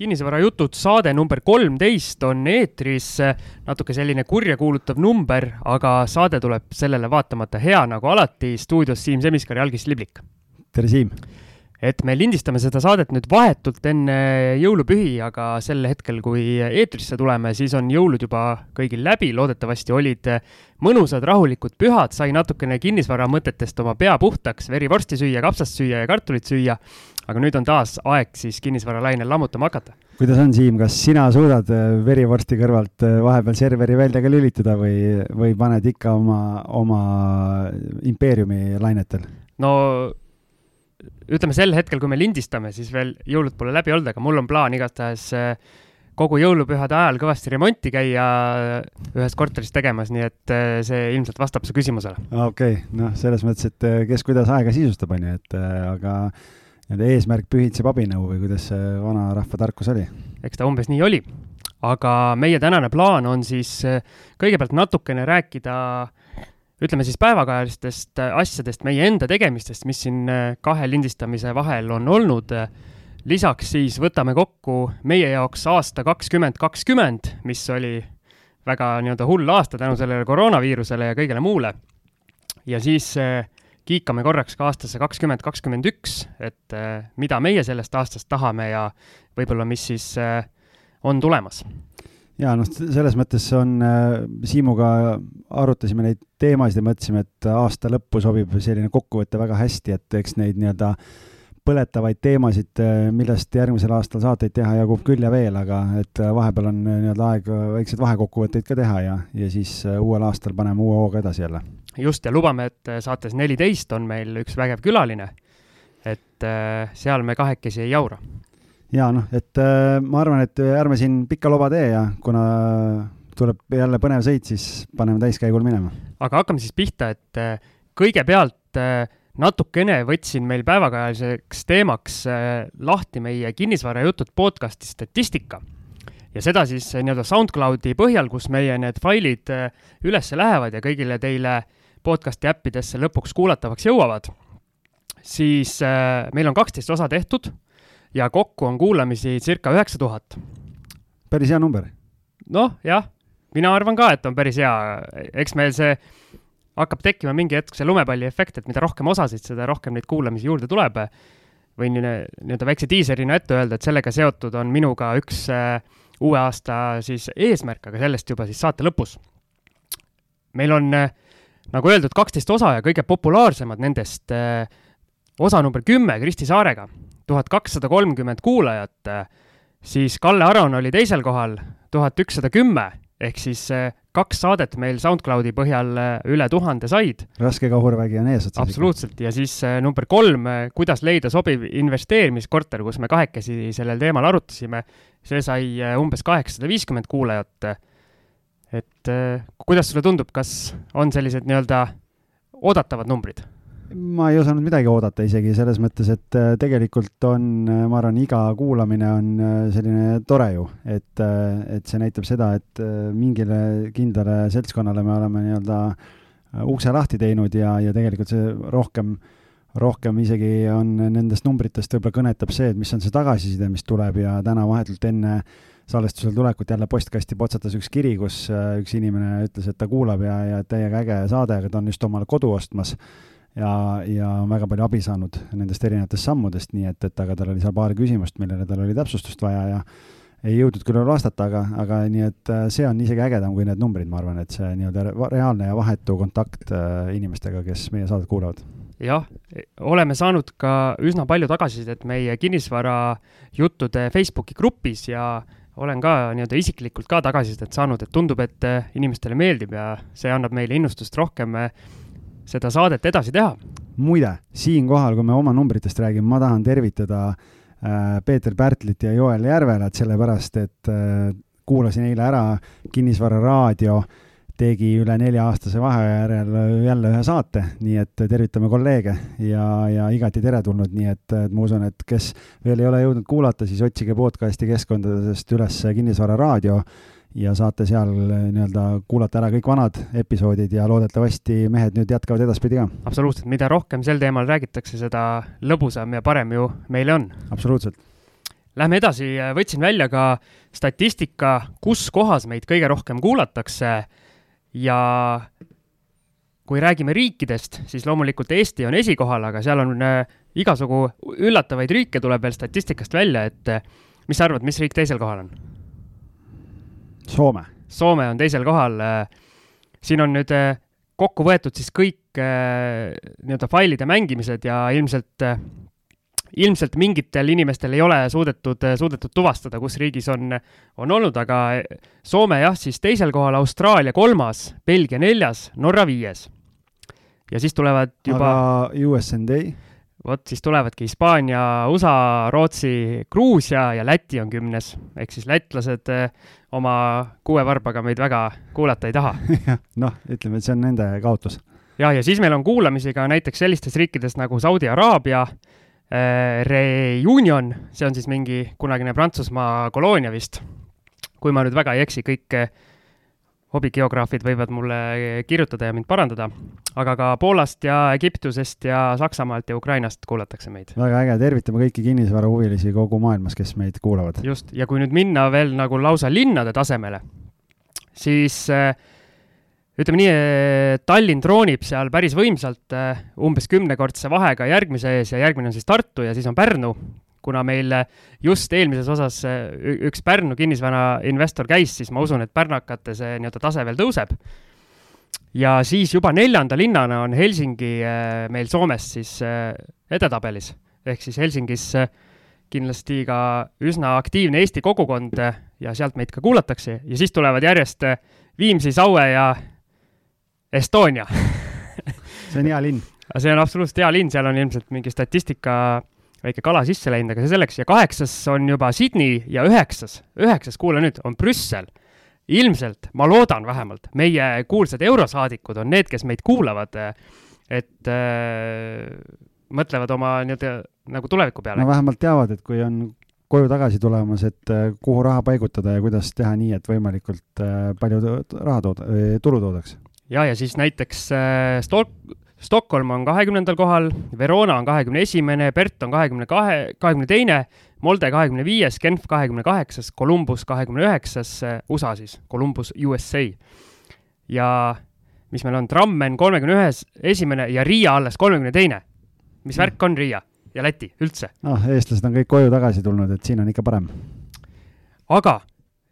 kinnisvarajutud saade number kolmteist on eetris, natuke selline kurjakuulutav number, aga saade tuleb sellele vaatamata hea nagu alati. stuudios Siim Semiskar ja Algis Liblik. tere, Siim! et me lindistame seda saadet nüüd vahetult enne jõulupühi, aga sel hetkel, kui eetrisse tuleme, siis on jõulud juba kõigil läbi, loodetavasti olid mõnusad rahulikud pühad, sai natukene kinnisvara mõtetest oma pea puhtaks, verivorsti süüa, kapsast süüa ja kartulit süüa aga nüüd on taas aeg siis kinnisvaralainel lammutama hakata. kuidas on, Siim, kas sina suudad äh, verivorsti kõrvalt äh, vahepeal serveri välja ka lülitada või, või paned ikka oma, oma impeeriumi lainetel? no ütleme sel hetkel, kui me lindistame, siis veel jõulud pole läbi olnud, aga mul on plaan igatahes äh, kogu jõulupühade ajal kõvasti remonti käia ühes korteris tegemas, nii et see ilmselt vastab su küsimusele. okei okay., noh, selles mõttes, et kes kuidas aega sisustab, on ju, et aga nii-öelda eesmärk pühitseb abinõu või kuidas see vanarahva tarkus oli? eks ta umbes nii oli. aga meie tänane plaan on siis äh, kõigepealt natukene rääkida ütleme siis päevakajalistest äh, asjadest, meie enda tegemistest, mis siin äh, kahe lindistamise vahel on olnud. lisaks siis võtame kokku meie jaoks aasta kakskümmend kakskümmend, mis oli väga nii-öelda hull aasta tänu sellele koroonaviirusele ja kõigele muule. ja siis kiikame korraks ka aastasse kakskümmend kakskümmend üks, et äh, mida meie sellest aastast tahame ja võib-olla, mis siis äh, on tulemas. Ja noh, selles mõttes on äh,, Siimuga arutasime neid teemasid ja mõtlesime, et aasta lõppu sobib selline kokkuvõte väga hästi, et eks neid nii-öelda põletavaid teemasid, äh, millest järgmisel aastal saateid teha jagub küll ja veel, aga et äh, vahepeal on nii-öelda aeg väikseid vahekokkuvõtteid ka teha ja, ja siis uuel aastal paneme uue hooga edasi jälle just, ja lubame, et äh, saates neliteist on meil üks vägev külaline. et äh, seal me kahekesi ei jaura. ja noh, et äh, ma arvan, et ärme siin pikka loba tee ja kuna tuleb jälle põnev sõit, siis paneme täiskäigul minema. aga hakkame siis pihta, et kõigepealt natukene võtsin meil päevakajaliseks teemaks lahti meie kinnisvarajutud podcasti statistika ja seda siis nii-öelda SoundCloudi põhjal, kus meie need failid üles lähevad ja kõigile teile podcast'i äppidesse lõpuks kuulatavaks jõuavad, siis äh, meil on kaksteist osa tehtud ja kokku on kuulamisi circa üheksa tuhat. päris hea number. noh, jah, mina arvan ka, et on päris hea, eks meil see hakkab tekkima mingi hetk see lumepalliefekt, et mida rohkem osasid, seda rohkem neid kuulamisi juurde tuleb. võin nii-öelda väikse diiserina ette öelda, et sellega seotud on minuga üks äh, uue aasta siis eesmärk, aga sellest juba siis saate lõpus. meil on äh, nagu öeldud, kaksteist osa ja kõige populaarsemad nendest eh, osa number kümme Kristi Saarega, tuhat kakssada kolmkümmend kuulajat, siis Kalle Aron oli teisel kohal, tuhat ükssada kümme, ehk siis eh, kaks saadet meil SoundCloudi põhjal üle tuhande said. raske kahurvägi on eesotsas. absoluutselt, ja siis number kolm, kuidas leida sobiv investeerimiskorter, kus me kahekesi sellel teemal arutasime, see sai umbes kaheksasada viiskümmend kuulajat et kuidas sulle tundub, kas on sellised nii-öelda oodatavad numbrid? Ma ei osanud midagi oodata isegi selles mõttes, et äh, tegelikult on, äh, ma arvan, iga kuulamine on selline tore ju, et, et see näitab seda, et mingile kindlale seltskonnale me oleme nii-öelda ukse lahti teinud ja, ja tegelikult see rohkem, rohkem isegi on nendest numbritest võib-olla kõnetab see, et mis on see tagasiside, mis tuleb ja täna vahetult enne äh, salvestusele tulekut jälle postkasti potsatas üks kiri, kus äh, üks inimene ütles, et ta kuulab ja, ja täiega äge saade, aga ta on just omale kodu ostmas ja, ja väga palju abi saanud nendest erinevatest sammudest, nii et, et aga tal oli seal paar küsimust, millele tal oli täpsustust vaja ja ei jõudnud küll vastata, aga, aga nii et äh, see on isegi ägedam kui need numbrid, ma arvan, et see nii-öelda reaalne ja vahetu kontakt äh, inimestega, kes meie saadet kuulavad. Jah, oleme saanud ka üsna palju tagasisidet meie kinnisvarajuttude Facebooki grupis ja olen ka nii-öelda isiklikult ka tagasisidet saanud, et tundub, et äh, inimestele meeldib ja see annab meile innustust rohkem seda saadet edasi teha. muide, siinkohal, kui me oma numbritest räägime, ma tahan tervitada äh, Peeter Pärtlit ja Joel Järvelat, sellepärast et äh, kuulasin eile ära Kinnisvara raadio äh, tegi üle nelja-aastase vaheaja järel jälle ühe saate, nii et tervitame kolleege ja, ja igati teretulnud, nii et, et ma usun, et kes veel ei ole jõudnud kuulata, siis otsige podcast'i keskkondadest üles Kinnisvara raadio ja saate seal nii-öelda kuulata ära kõik vanad episoodid ja loodetavasti mehed nüüd jätkavad edaspidi ka. absoluutselt, mida rohkem sel teemal räägitakse, seda lõbusam ja parem ju meile on. absoluutselt. Lähme edasi, võtsin välja ka statistika, kus kohas meid kõige rohkem kuulatakse ja kui räägime riikidest, siis loomulikult Eesti on esikohal, aga seal on äh, igasugu üllatavaid riike tuleb veel statistikast välja, et äh, mis sa arvad, mis riik teisel kohal on? Soome. Soome on teisel kohal. siin on nüüd äh, kokku võetud siis kõik äh, nii-öelda failide mängimised ja ilmselt äh, ilmselt mingitel inimestel ei ole suudetud, suudetud tuvastada, kus riigis on, on olnud, aga Soome jah, siis teisel kohal, Austraalia kolmas, Belgia neljas, Norra viies. ja siis tulevad juba. aga USND? Vot siis tulevadki Hispaania, USA, Rootsi, Gruusia ja Läti on kümnes, ehk siis lätlased eh, oma kuue varbaga meid väga kuulata ei taha. Noh, ütleme, et see on nende kaotus. ja, ja siis meil on kuulamisi ka näiteks sellistes riikides nagu Saudi Araabia äh,, Reunion, see on siis mingi kunagine Prantsusmaa koloonia vist, kui ma nüüd väga ei eksi, kõik äh, hobigeograafid võivad mulle kirjutada ja mind parandada, aga ka Poolast ja Egiptusest ja Saksamaalt ja Ukrainast kuulatakse meid. väga äge, tervitame kõiki kinnisvarahuvilisi kogu maailmas, kes meid kuulavad. just, ja kui nüüd minna veel nagu lausa linnade tasemele, siis äh, ütleme nii, Tallinn troonib seal päris võimsalt äh, umbes kümnekordse vahega järgmise ees ja järgmine on siis Tartu ja siis on Pärnu, kuna meil just eelmises osas üks Pärnu kinnisvara investor käis, siis ma usun, et pärnakate see nii-öelda tase veel tõuseb. ja siis juba neljanda linnana on Helsingi äh, meil Soomes siis äh, edetabelis, ehk siis Helsingis äh, kindlasti ka üsna aktiivne Eesti kogukond ja sealt meid ka kuulatakse ja siis tulevad järjest Viimsi, Saue ja Estonia see on hea linn. see on absoluutselt hea linn, seal on ilmselt mingi statistika väike kala sisse läinud, aga see selleks ja kaheksas on juba Sydney ja üheksas, üheksas, kuula nüüd, on Brüssel. ilmselt, ma loodan vähemalt, meie kuulsad eurosaadikud on need, kes meid kuulavad, et äh, mõtlevad oma nii-öelda nagu tuleviku peale. no vähemalt teavad, et kui on koju tagasi tulemas, et äh, kuhu raha paigutada ja kuidas teha nii, et võimalikult äh, palju raha tooda, tulu toodaks. ja, ja siis näiteks äh, Stol-, Stockholm on kahekümnendal kohal, Verona on kahekümne esimene, Bert on kahekümne kahe, kahekümne teine, Molde kahekümne viies, Genf kahekümne kaheksas, Columbus kahekümne üheksas, USA siis, Columbus USA. ja mis meil on, Trammen kolmekümne ühes, esimene ja Riia alles kolmekümne teine. mis mm. värk on Riia ja Läti üldse? noh, eestlased on kõik koju tagasi tulnud, et siin on ikka parem. aga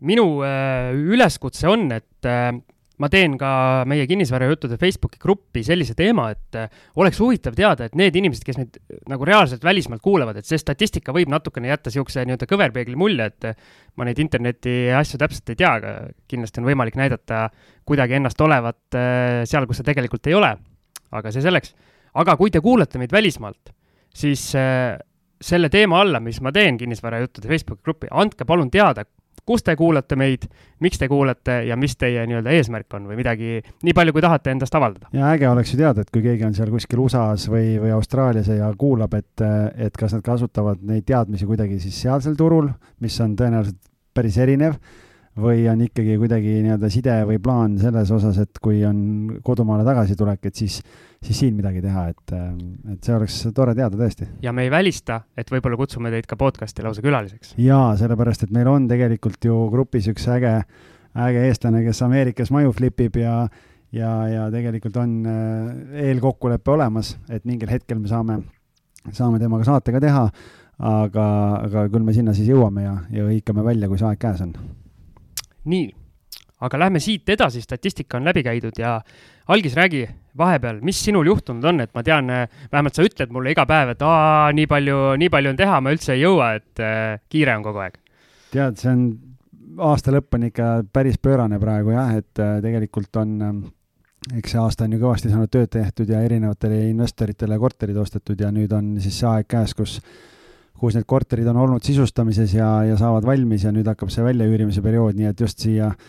minu äh, üleskutse on, et äh, ma teen ka meie kinnisvarajuttude Facebooki gruppi sellise teema, et äh, oleks huvitav teada, et need inimesed, kes meid äh, nagu reaalselt välismaalt kuulavad, et see statistika võib natukene jätta niisuguse nii-öelda kõverpeegli mulje, et äh, ma neid interneti asju täpselt ei tea, aga kindlasti on võimalik näidata kuidagi ennast olevat seal, kus see tegelikult ei ole. aga see selleks. aga kui te kuulate meid välismaalt, siis selle teema alla, mis ma teen kinnisvarajuttude Facebooki gruppi, andke palun teada, kus te kuulate meid, miks te kuulate ja mis teie nii-öelda eesmärk on või midagi, nii palju, kui tahate endast avaldada. ja äge oleks ju teada, et kui keegi on seal kuskil USA-s või, või Austraalias ja kuulab, et, et kas nad kasutavad neid teadmisi kuidagi siis sealsel turul, mis on tõenäoliselt päris erinev, või on ikkagi kuidagi nii-öelda side või plaan selles osas, et kui on kodumaale tagasitulek, et siis siis siin midagi teha, et, et see oleks tore teada tõesti. ja me ei välista, et võib-olla kutsume teid ka podcast'i lausa külaliseks. jaa, sellepärast et meil on tegelikult ju grupis üks äge, äge eestlane, kes Ameerikas maju flipib ja ja, ja tegelikult on äh, eelkokkulepe olemas, et mingil hetkel me saame, saame temaga saate ka teha, aga, aga küll me sinna siis jõuame ja, ja hõikame välja, kui see aeg käes on. Nii, aga lähme siit edasi, statistika on läbi käidud ja algis, räägi vahepeal, mis sinul juhtunud on, et ma tean, vähemalt sa ütled mulle iga päev, et aa, nii palju, nii palju on teha, ma üldse ei jõua, et äh, kiire on kogu aeg. tead, see on, aasta lõpp on ikka päris pöörane praegu jah, et äh, tegelikult on äh, eks see aasta on ju kõvasti saanud tööd tehtud ja erinevatele investoritele korterid ostetud ja nüüd on siis see aeg käes, kus kus need korterid on olnud sisustamises ja, ja saavad valmis ja nüüd hakkab see väljaüürimise periood, nii et just siia äh,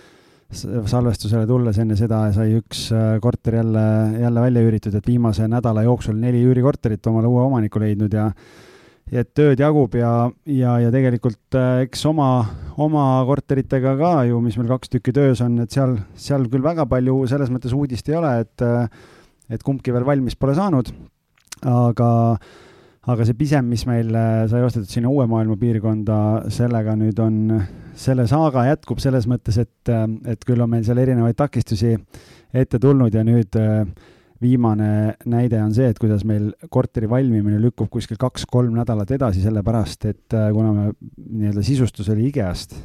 salvestusele tulles enne seda sai üks äh, korter jälle, jälle välja üüritud, et viimase nädala jooksul neli üürikorterit omale uue omaniku leidnud ja et tööd jagub ja, ja, ja tegelikult äh, eks oma, oma korteritega ka ju, mis meil kaks tükki töös on, et seal, seal küll väga palju selles mõttes uudist ei ole, et äh, et kumbki veel valmis pole saanud, aga aga see pisem, mis meil sai ostetud sinna Uue Maailma piirkonda, sellega nüüd on, selle saaga jätkub selles mõttes, et, et küll on meil seal erinevaid takistusi ette tulnud ja nüüd viimane näide on see, et kuidas meil korteri valmimine lükkub kuskil kaks-kolm nädalat edasi, sellepärast et kuna me nii-öelda sisustus oli IKEA-st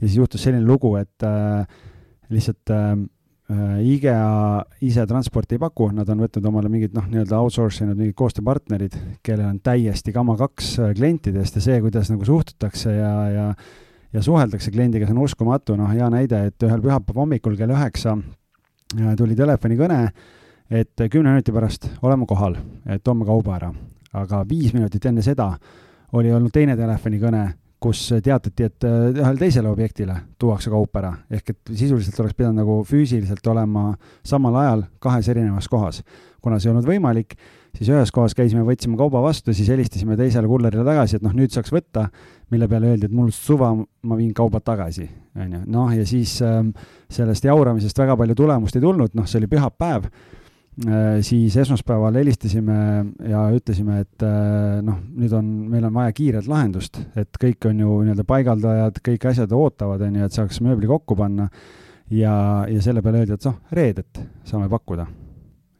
ja siis juhtus selline lugu, et äh, lihtsalt äh, äh, IKEA ise transporti ei paku, nad on võtnud omale mingid noh, nii-öelda outsource inud mingid koostööpartnerid, kellel on täiesti kama kaks äh, klientidest ja see, kuidas nagu suhtutakse ja, ja ja suheldakse kliendiga, see on uskumatu, noh, hea näide, et ühel pühapäeva hommikul kell üheksa äh, tuli telefonikõne, et kümne minuti pärast oleme kohal, et toome kauba ära. aga viis minutit enne seda oli olnud teine telefonikõne kus teatati, et äh, ühele teisele objektile tuuakse kaup ära, ehk et sisuliselt oleks pidanud nagu füüsiliselt olema samal ajal kahes erinevas kohas. kuna see ei olnud võimalik, siis ühes kohas käisime, võtsime kauba vastu, siis helistasime teisele kullerile tagasi, et noh, nüüd saaks võtta, mille peale öeldi, et mul suva, ma viin kaubad tagasi, on ju. noh, ja siis äh, sellest jauramisest väga palju tulemust ei tulnud, noh, see oli pühapäev siis esmaspäeval helistasime ja ütlesime, et äh, noh, nüüd on, meil on vaja kiiret lahendust, et kõik on ju nii-öelda paigaldajad, kõik asjad ootavad, on ju, et saaks mööbli kokku panna. ja, ja selle peale öeldi, et noh, reedet saame pakkuda.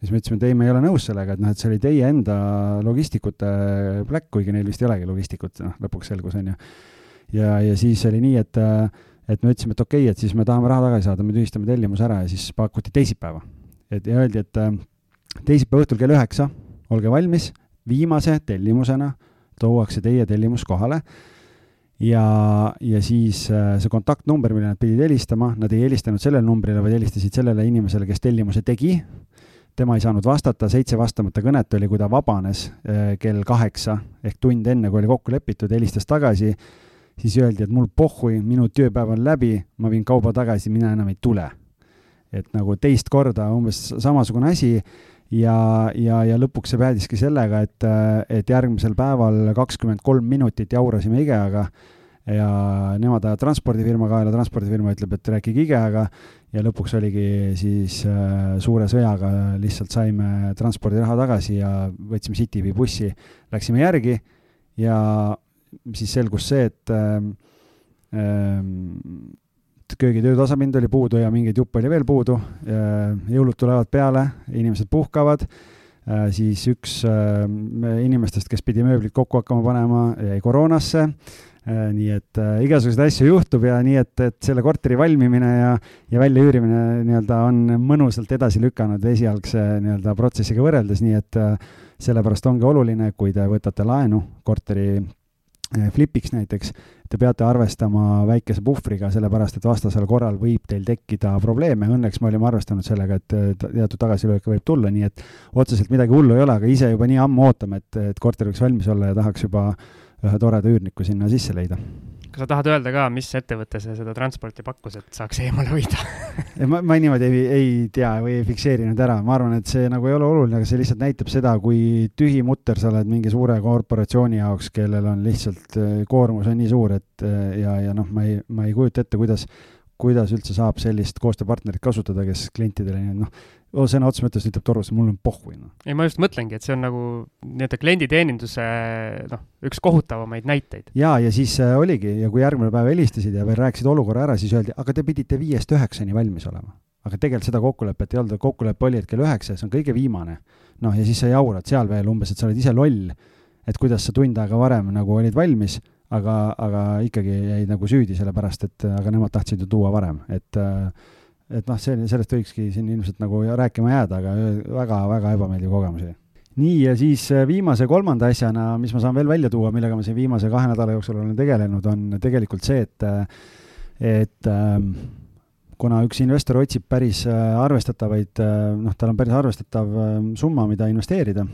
siis me ütlesime, et ei, me ei ole nõus sellega, et noh, et see oli teie enda logistikute pläkk, kuigi neil vist ei olegi logistikut, noh, lõpuks selgus, on ju. ja, ja siis oli nii, et, et me ütlesime, et okei okay,, et siis me tahame raha tagasi saada, me tühistame tellimuse ära ja siis pakuti teisipäeva et ja öeldi, et äh, teisipäeva õhtul kell üheksa, olge valmis, viimase tellimusena tuuakse teie tellimus kohale ja, ja siis äh, see kontaktnumber, mille nad pidid helistama, nad ei helistanud sellele numbrile, vaid helistasid sellele inimesele, kes tellimuse tegi. tema ei saanud vastata, seitse vastamata kõnet oli, kui ta vabanes äh, kell kaheksa ehk tund enne, kui oli kokku lepitud, helistas tagasi. siis öeldi, et mul pohhui, minu tööpäev on läbi, ma viin kauba tagasi, mina enam ei tule et nagu teist korda umbes samasugune asi ja, ja, ja lõpuks see päädiski sellega, et, et järgmisel päeval kakskümmend kolm minutit jaurasime IKEA-ga ja nemad ajavad transpordifirma kaela, transpordifirma ütleb, et rääkige IKEA-ga ja lõpuks oligi siis äh, suure sõjaga lihtsalt saime transpordiraha tagasi ja võtsime Citybi bussi, läksime järgi ja siis selgus see, et äh, äh, köögitöö tasapind oli puudu ja mingeid juppe oli veel puudu. jõulud tulevad peale, inimesed puhkavad, äh, siis üks äh, inimestest, kes pidi mööblit kokku hakkama panema, jäi koroonasse. Äh, nii et igasuguseid asju juhtub ja nii, et, et selle korteri valmimine ja, ja väljaüürimine nii-öelda on mõnusalt edasi lükanud esialgse nii-öelda protsessiga võrreldes, nii et sellepärast ongi oluline, kui te võtate laenu korteri flipiks näiteks, te peate arvestama väikese puhvriga, sellepärast et vastasel korral võib teil tekkida probleeme, õnneks me olime arvestanud sellega, et teatud tagasilööke võib tulla, nii et otseselt midagi hullu ei ole, aga ise juba nii ammu ootame, et, et korter võiks valmis olla ja tahaks juba ühe toreda üürniku sinna sisse leida kas sa tahad öelda ka, mis ettevõte see seda transporti pakkus, et saaks eemale hoida ma, ma niimoodi ei, ei tea või ei fikseerinud ära, ma arvan, et see nagu ei ole oluline, aga see lihtsalt näitab seda, kui tühi mutter sa oled mingi suure korporatsiooni jaoks, kellel on lihtsalt äh, koormus on nii suur, et äh, ja, ja noh, ma ei, ma ei kujuta ette, kuidas, kuidas üldse saab sellist koostööpartnerit kasutada, kes klientidele noh, oh, sõna otseses mõttes ütleb torus, mul on pohhui no.. ei, ma just mõtlengi, et see on nagu nii-öelda klienditeeninduse noh, üks kohutavamaid näiteid. ja, ja siis äh, oligi ja kui järgmine päev helistasid ja veel rääkisid olukorra ära, siis öeldi, aga te pidite viiest üheksani valmis olema. aga tegelikult seda kokkulepet ei olnud, kokkulepe oli, et kell üheksa, see on kõige viimane. noh, ja siis sa jaurad seal veel umbes, et sa oled ise loll, et kuidas sa tund aega varem nagu olid valmis, aga, aga ikkagi jäid nagu süüdi, sellepärast et aga nemad tahtsid ju tuua varem, et äh, et noh, see, sellest võikski siin ilmselt nagu rääkima jääda, aga väga-väga ebameeldiv kogemus oli. nii, ja siis äh, viimase kolmanda asjana, mis ma saan veel välja tuua, millega ma siin viimase kahe nädala jooksul olen tegelenud, on tegelikult see, et, äh, et ähm, kuna üks investor otsib päris äh, arvestatavaid, noh, tal on päris arvestatav ähm, summa, mida investeerida,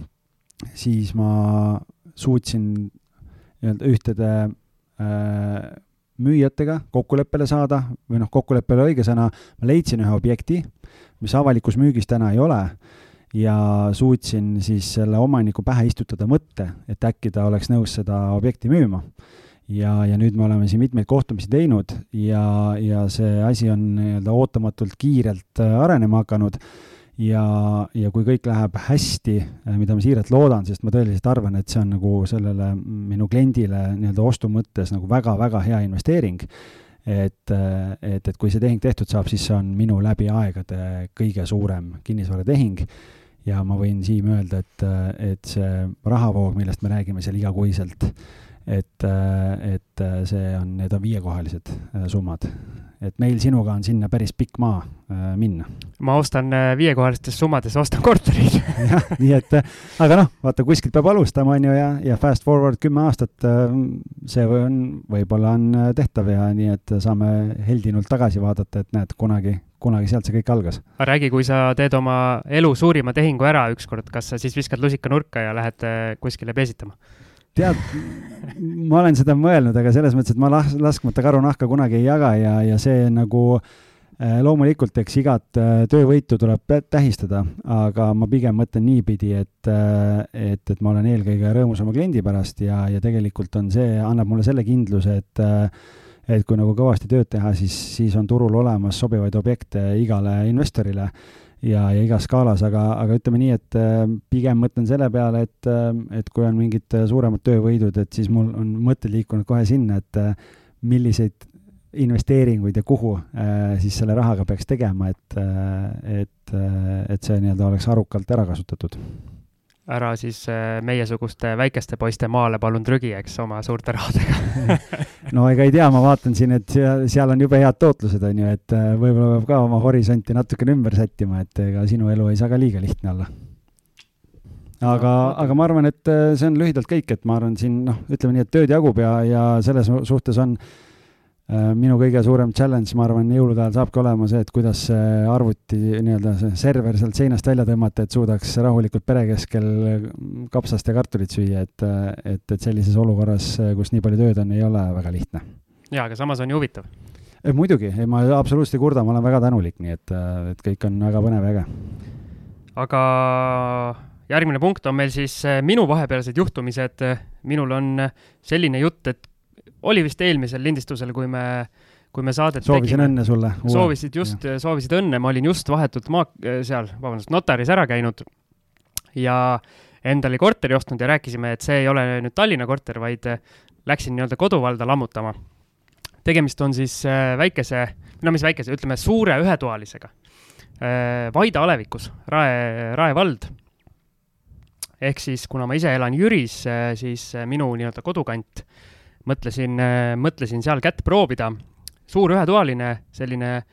siis ma suutsin nii-öelda ühtede müüjatega kokkuleppele saada või noh, ole õige sõna, ma leidsin ühe objekti, mis avalikus müügis täna ei ole ja suutsin siis selle omaniku pähe istutada mõtte, et äkki ta oleks nõus seda objekti müüma. ja, ja nüüd me oleme siin mitmeid kohtumisi teinud ja, ja see asi on nii-öelda ootamatult kiirelt äh, arenema hakanud ja, ja kui kõik läheb hästi, mida ma siiralt loodan, sest ma tõeliselt arvan, et see on nagu sellele minu kliendile nii-öelda ostu mõttes nagu väga-väga hea investeering, et, et, et kui see tehing tehtud saab, siis see on minu läbi aegade kõige suurem kinnisvaratehing. Ja ma võin Siim öelda, et, et see rahavoog, millest me räägime seal igakuiselt, et, et see on, need on viiekohalised summad et meil sinuga on sinna päris pikk maa äh, minna. ma ostan äh, viiekohalistes summades, ostan korterid jah, nii et, äh, aga noh, vaata kuskilt peab alustama, on ju, ja, ja fast forward kümme aastat, äh, see on, võib-olla on äh, tehtav ja nii, et saame heldinult tagasi vaadata, et näed, kunagi, kunagi sealt see kõik algas. aga räägi, kui sa teed oma elu suurima tehingu ära ükskord, kas sa siis viskad lusika nurka ja lähed kuskile peesitama? Tead, ma olen seda mõelnud, aga selles mõttes, et ma las-, laskmata karunahka kunagi ei jaga ja, ja see nagu äh, loomulikult, eks igat äh, töövõitu tuleb tähistada, aga ma pigem mõtlen niipidi, et, äh, et, et ma olen eelkõige rõõmus oma kliendi pärast ja, ja tegelikult on see, annab mulle selle kindluse, et et kui nagu kõvasti tööd teha, siis, siis on turul olemas sobivaid objekte igale investorile ja, ja igas skaalas, aga, aga ütleme nii, et äh, pigem mõtlen selle peale, et, äh, et kui on mingid äh, suuremad töövõidud, et siis mul on mõtted liikunud kohe sinna, et milliseid investeeringuid ja kuhu siis selle rahaga peaks tegema, et, et, et see nii-öelda oleks arukalt ära kasutatud ära siis meiesuguste väikeste poiste maale palun trügi, eks, oma suurte rahadega no ega ei tea, ma vaatan siin, et seal, seal on jube head tootlused, on ju, et äh, võib-olla peab ka oma horisonti natukene ümber sättima, et ega sinu elu ei saa ka liiga lihtne olla. aga, aga ma arvan, et äh, see on lühidalt kõik, et ma arvan, siin noh, ütleme nii, et tööd jagub ja, ja selles suhtes on äh, minu kõige suurem challenge, ma arvan, jõulude ajal saabki olema see, et kuidas see arvuti nii-öelda see server sealt seinast välja tõmmata, et suudaks rahulikult pere keskel kapsast ja kartulit süüa, et, et, et sellises olukorras, kus nii palju tööd on, ei ole väga lihtne. jaa, aga samas on ju huvitav. muidugi, ei ma absoluutselt ei kurda, ma olen väga tänulik, nii et, et kõik on väga põnev ja äge. aga järgmine punkt on meil siis eh, minu vahepealsed juhtumised. minul on selline jutt, et oli vist eelmisel lindistusel, kui me kui me saadet soovisin tegime, õnne sulle. soovisid just, soovisid õnne, ma olin just vahetult maa, seal, vabandust, notaris ära käinud ja endale korteri ostnud ja rääkisime, et see ei ole nüüd Tallinna korter, vaid äh, läksin nii-öelda koduvalda lammutama. tegemist on siis äh, väikese, no mis väikese, ütleme suure ühetoalisega. Äh, Vaida alevikus, Rae, Rae vald. ehk siis, kuna ma ise elan Jüris, siis minu nii-öelda kodukant, mõtlesin, mõtlesin seal kätt proovida. suur ühetoaline, selline äh,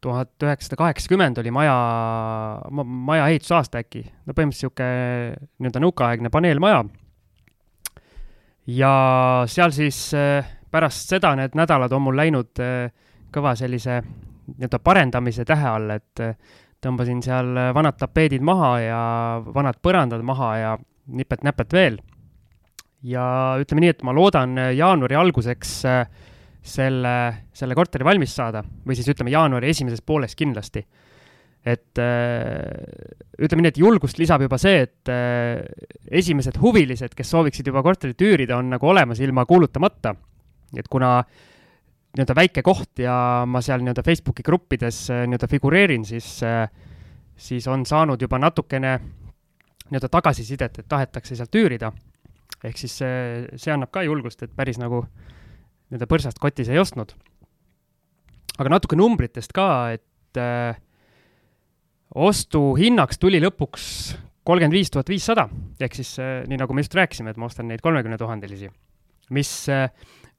tuhat üheksasada kaheksakümmend oli maja, maja ehitusaasta äkki, no põhimõtteliselt niisugune nii-öelda nõukaaegne paneelmaja. ja seal siis äh, pärast seda need nädalad on mul läinud äh, kõva sellise nii-öelda parendamise tähe all, et äh, tõmbasin seal vanad tapeedid maha ja vanad põrandad maha ja nipet-näpet veel. Ja ütleme nii, et ma loodan jaanuari alguseks äh, selle, selle korteri valmis saada või siis ütleme, jaanuari esimeses pooles kindlasti. et äh, ütleme nii, et julgust lisab juba see, et äh, esimesed huvilised, kes sooviksid juba korterit üürida, on nagu olemas ilma kuulutamata. et kuna nii-öelda väike koht ja ma seal nii-öelda Facebooki gruppides äh, nii-öelda figureerin, siis, siis on saanud juba natukene nii-öelda tagasisidet, et tahetakse sealt üürida. Ehk siis see, see annab ka julgust, et päris nagu nii-öelda põrsast kotis ei ostnud. aga natuke numbritest ka, et äh, ostuhinnaks tuli lõpuks kolmkümmend viis tuhat viissada, ehk siis äh, nii, nagu me just rääkisime, et ma ostan neid kolmekümne tuhandelisi, mis äh,,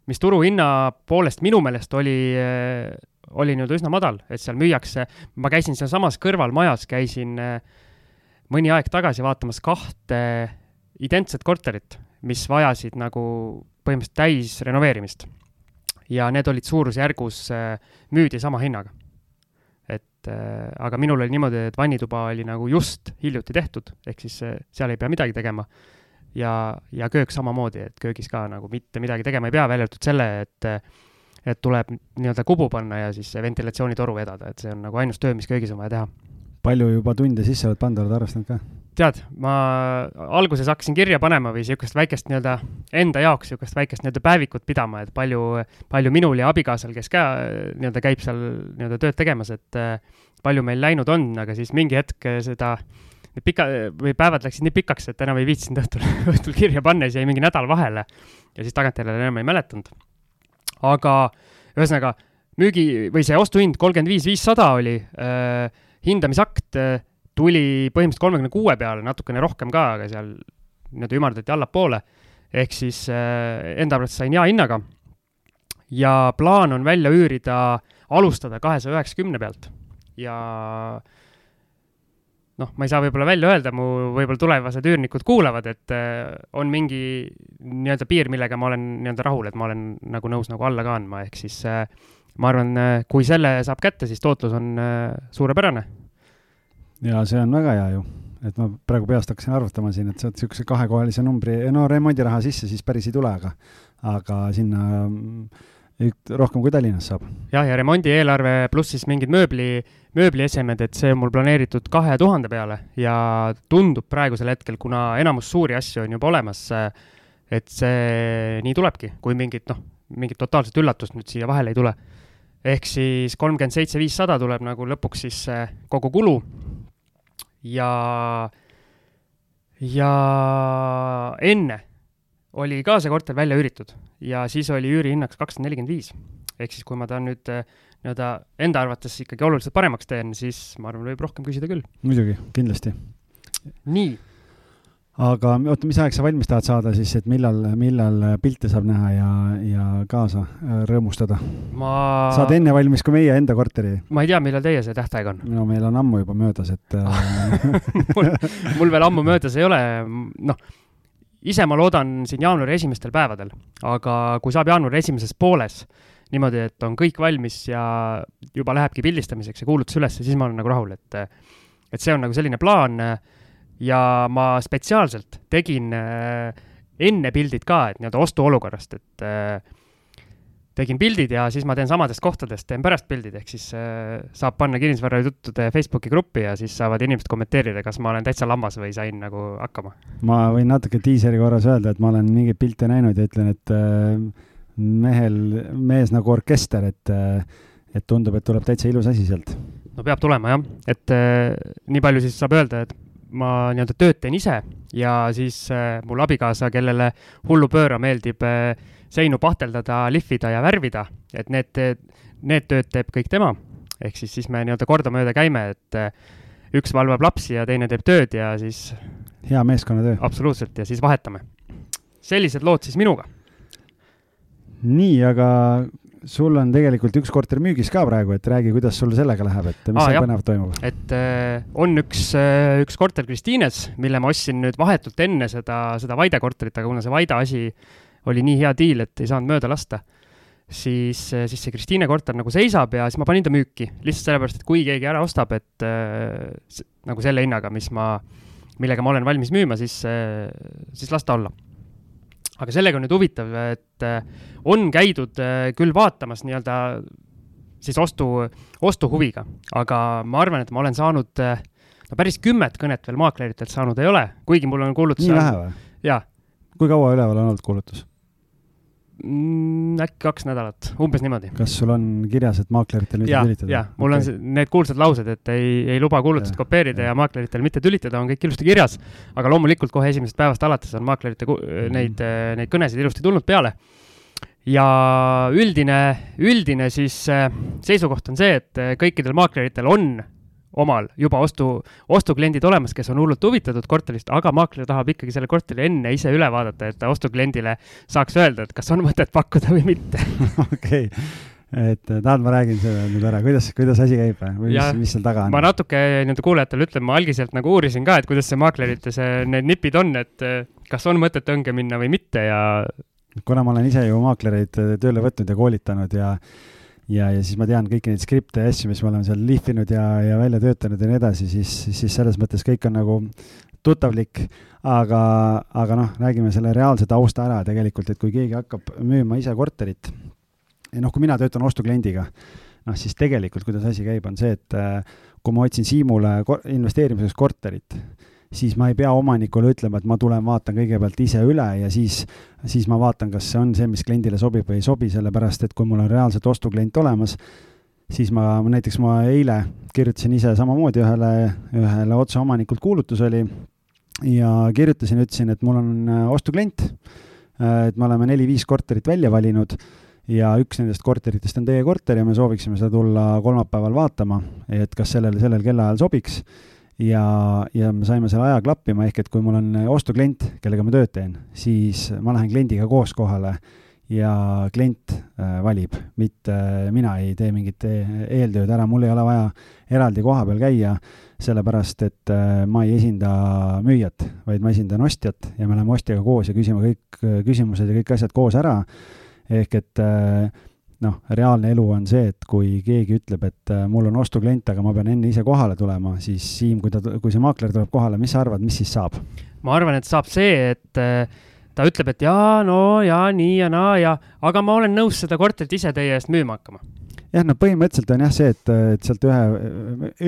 mis turuhinna poolest minu meelest oli äh,, oli nii-öelda üsna madal, et seal müüakse, ma käisin sealsamas kõrvalmajas, käisin äh, mõni aeg tagasi vaatamas kahte identset korterit, mis vajasid nagu põhimõtteliselt täis renoveerimist ja need olid suurusjärgus, äh, müüdi sama hinnaga. et äh, aga minul oli niimoodi, et vannituba oli nagu just hiljuti tehtud, ehk siis äh, seal ei pea midagi tegema. ja, ja köök samamoodi, et köögis ka nagu mitte midagi tegema ei pea, välja arvatud selle, et et tuleb nii-öelda kubu panna ja siis ventilatsioonitoru vedada, et see on nagu ainus töö, mis köögis on vaja teha palju juba tunde sisse oled pannud, oled arvestanud ka? tead, ma alguses hakkasin kirja panema või niisugust väikest nii-öelda enda jaoks niisugust väikest nii-öelda päevikut pidama, et palju, palju minul ja abikaasal, kes ka nii-öelda käib seal nii-öelda tööd tegemas, et äh, palju meil läinud on, aga siis mingi hetk seda need pika, või päevad läksid nii pikaks, et enam ei viitsinud õhtul, õhtul kirja panna, siis jäi mingi nädal vahele. ja siis tagantjärele enam ei mäletanud. aga ühesõnaga, müügi või see ostuhind kolmkümmend viis, viissada oli äh,, hindamisakt äh, tuli põhimõtteliselt kolmekümne kuue peale, natukene rohkem ka, aga seal nii-öelda ümardati allapoole. ehk siis äh, enda arvates sain hea hinnaga. ja plaan on välja üürida, alustada kahesaja üheksakümne pealt ja noh, ma ei saa võib-olla välja öelda, mu võib-olla tulevased üürnikud kuulavad, et äh, on mingi nii-öelda piir, millega ma olen nii-öelda rahul, et ma olen nagu nõus nagu alla ka andma, ehk siis äh, ma arvan, äh, kui selle saab kätte, siis tootlus on äh, suurepärane ja see on väga hea ju, et ma praegu peast hakkasin arvutama siin, et saad niisuguse kahekohalise numbri, no remondiraha sisse siis päris ei tule, aga, aga sinna mm, rohkem kui Tallinnas saab. jah, ja remondieelarve pluss siis mingid mööbli, mööbliesemed, et see on mul planeeritud kahe tuhande peale ja tundub praegusel hetkel, kuna enamus suuri asju on juba olemas, et see nii tulebki, kui mingit noh, mingit totaalset üllatust nüüd siia vahele ei tule. Ehk siis kolmkümmend seitse viissada tuleb nagu lõpuks siis kogu kulu ja, ja enne oli ka see korter välja üüritud ja siis oli üürihinnaks kakssada nelikümmend viis. ehk siis, kui ma ta nüüd eh, nii-öelda enda arvates ikkagi oluliselt paremaks teen, siis ma arvan, võib rohkem küsida küll. muidugi, kindlasti. nii aga oota, mis aeg sa valmis tahad saada siis, et millal, millal pilte saab näha ja, ja kaasa äh, rõõmustada ma...? saad enne valmis kui meie enda korteri? ma ei tea, millal teie see tähtaeg on? no meil on ammu juba möödas, et äh, mul, mul veel ammu möödas ei ole, noh, ise ma loodan siin jaanuari esimestel päevadel, aga kui saab jaanuari esimeses pooles, niimoodi, et on kõik valmis ja juba lähebki pildistamiseks ja kuulutus ülesse, siis ma olen nagu rahul, et et see on nagu selline plaan ja ma spetsiaalselt tegin äh, enne pildid ka, et nii-öelda ostuolukorrast, et äh, tegin pildid ja siis ma teen samadest kohtadest, teen pärast pildid, ehk siis äh, saab panna kinnisvarajuttude Facebooki gruppi ja siis saavad inimesed kommenteerida, kas ma olen täitsa lammas või sain nagu hakkama. ma võin natuke diiseri korras öelda, et ma olen mingeid pilte näinud ja ütlen, et mehel, mees nagu orkester, et et tundub, et tuleb täitsa ilus asi sealt. no peab tulema jah, et nii palju siis saab öelda, et ma nii-öelda tööd teen ise ja siis äh, mul abikaasa, kellele hullupööra meeldib äh, seinu pahteldada, lihvida ja värvida, et need, need tööd teeb kõik tema. ehk siis, siis me nii-öelda kordamööda käime, et äh, üks valvab lapsi ja teine teeb tööd ja siis hea meeskonnatöö. absoluutselt, ja siis vahetame. sellised lood siis minuga. nii, aga sul on tegelikult üks korter müügis ka praegu, et räägi, kuidas sul sellega läheb, et mis Aa, seal põnevat toimub? et äh, on üks äh,, üks korter Kristiines, mille ma ostsin nüüd vahetult enne seda, seda Vaide korterit, aga kuna see Vaide asi oli nii hea diil, et ei saanud mööda lasta, siis, äh, siis see Kristiine korter nagu seisab ja siis ma panin ta müüki. lihtsalt sellepärast, et kui keegi ära ostab, et äh, nagu selle hinnaga, mis ma, millega ma olen valmis müüma, siis äh,, siis las ta olla aga sellega on nüüd huvitav, et äh, on käidud äh, küll vaatamas nii-öelda siis ostu, ostuhuviga, aga ma arvan, et ma olen saanud äh, no päris kümmet kõnet veel maakleritelt saanud ei ole, kuigi mul on kuulutus. nii vähe või? jaa. kui kaua üleval on olnud kuulutus? Mm,? äkki kaks nädalat, umbes niimoodi. kas sul on kirjas, et maakleritel mitte ja, tülitada? jah, mul okay. on need kuulsad laused, et ei, ei luba kuulutust kopeerida ja, ja maakleritel mitte tülitada, on kõik ilusti kirjas. aga loomulikult kohe esimesest päevast alates on maaklerite mm. neid, neid kõnesid ilusti tulnud peale. ja üldine, üldine siis äh, seisukoht on see, et äh, kõikidel maakleritel on omal juba ostu, ostukliendid olemas, kes on hullult huvitatud korterist, aga maakler tahab ikkagi selle korteri enne ise üle vaadata, et ta ostukliendile saaks öelda, et kas on mõtet pakkuda või mitte. okei et tahad, ma räägin selle nüüd ära, kuidas, kuidas asi käib või mis, mis seal taga on? ma natuke nii-öelda kuulajatele ütlen, ma algiselt nagu uurisin ka, et kuidas see maaklerite see, need nipid on, et kas on mõtet õnge minna või mitte ja. kuna ma olen ise ju maaklereid tööle võtnud ja koolitanud ja ja, ja siis ma tean kõiki neid skripte ja asju, mis me oleme seal lihvinud ja, ja välja töötanud ja nii edasi, siis, siis selles mõttes kõik on nagu tuttavlik, aga, aga noh, räägime selle reaalse tausta ära tegelikult, et kui keegi hakkab müüma ise korterit, noh, kui mina töötan ostukliendiga, noh, siis tegelikult, kuidas asi käib, on see, et äh, kui ma otsin Siimule investeerimiseks korterit, siis ma ei pea omanikule ütlema, et ma tulen vaatan kõigepealt ise üle ja siis, siis ma vaatan, kas see on see, mis kliendile sobib või ei sobi, sellepärast et kui mul on reaalselt ostuklient olemas, siis ma, näiteks ma eile kirjutasin ise samamoodi ühele, ühele otseomanikult kuulutus oli ja kirjutasin, ütlesin, et mul on äh, ostuklient, äh, et me oleme neli-viis korterit välja valinud ja üks nendest korteritest on teie korter ja me sooviksime seda tulla kolmapäeval vaatama, et kas sellel, sellel kellaajal sobiks ja, ja me saime selle aja klappima, ehk et kui mul on ostuklient, kellega ma tööd teen, siis ma lähen kliendiga koos kohale ja klient äh, valib, mitte mina ei tee mingit e-, eeltööd ära, mul ei ole vaja eraldi koha peal käia, sellepärast et äh, ma ei esinda müüjat, vaid ma esindan ostjat ja me läheme ostjaga koos ja küsime kõik äh, küsimused ja kõik asjad koos ära. ehk et äh, noh, reaalne elu on see, et kui keegi ütleb, et äh, mul on ostuklient, aga ma pean enne ise kohale tulema, siis Siim, kui ta, kui see maakler tuleb kohale, mis sa arvad, mis siis saab? ma arvan, et saab see, et äh, ta ütleb, et jaa, no ja nii ja naa ja, aga ma olen nõus seda korterit ise teie eest müüma hakkama jah, no põhimõtteliselt on jah see, et, et sealt ühe,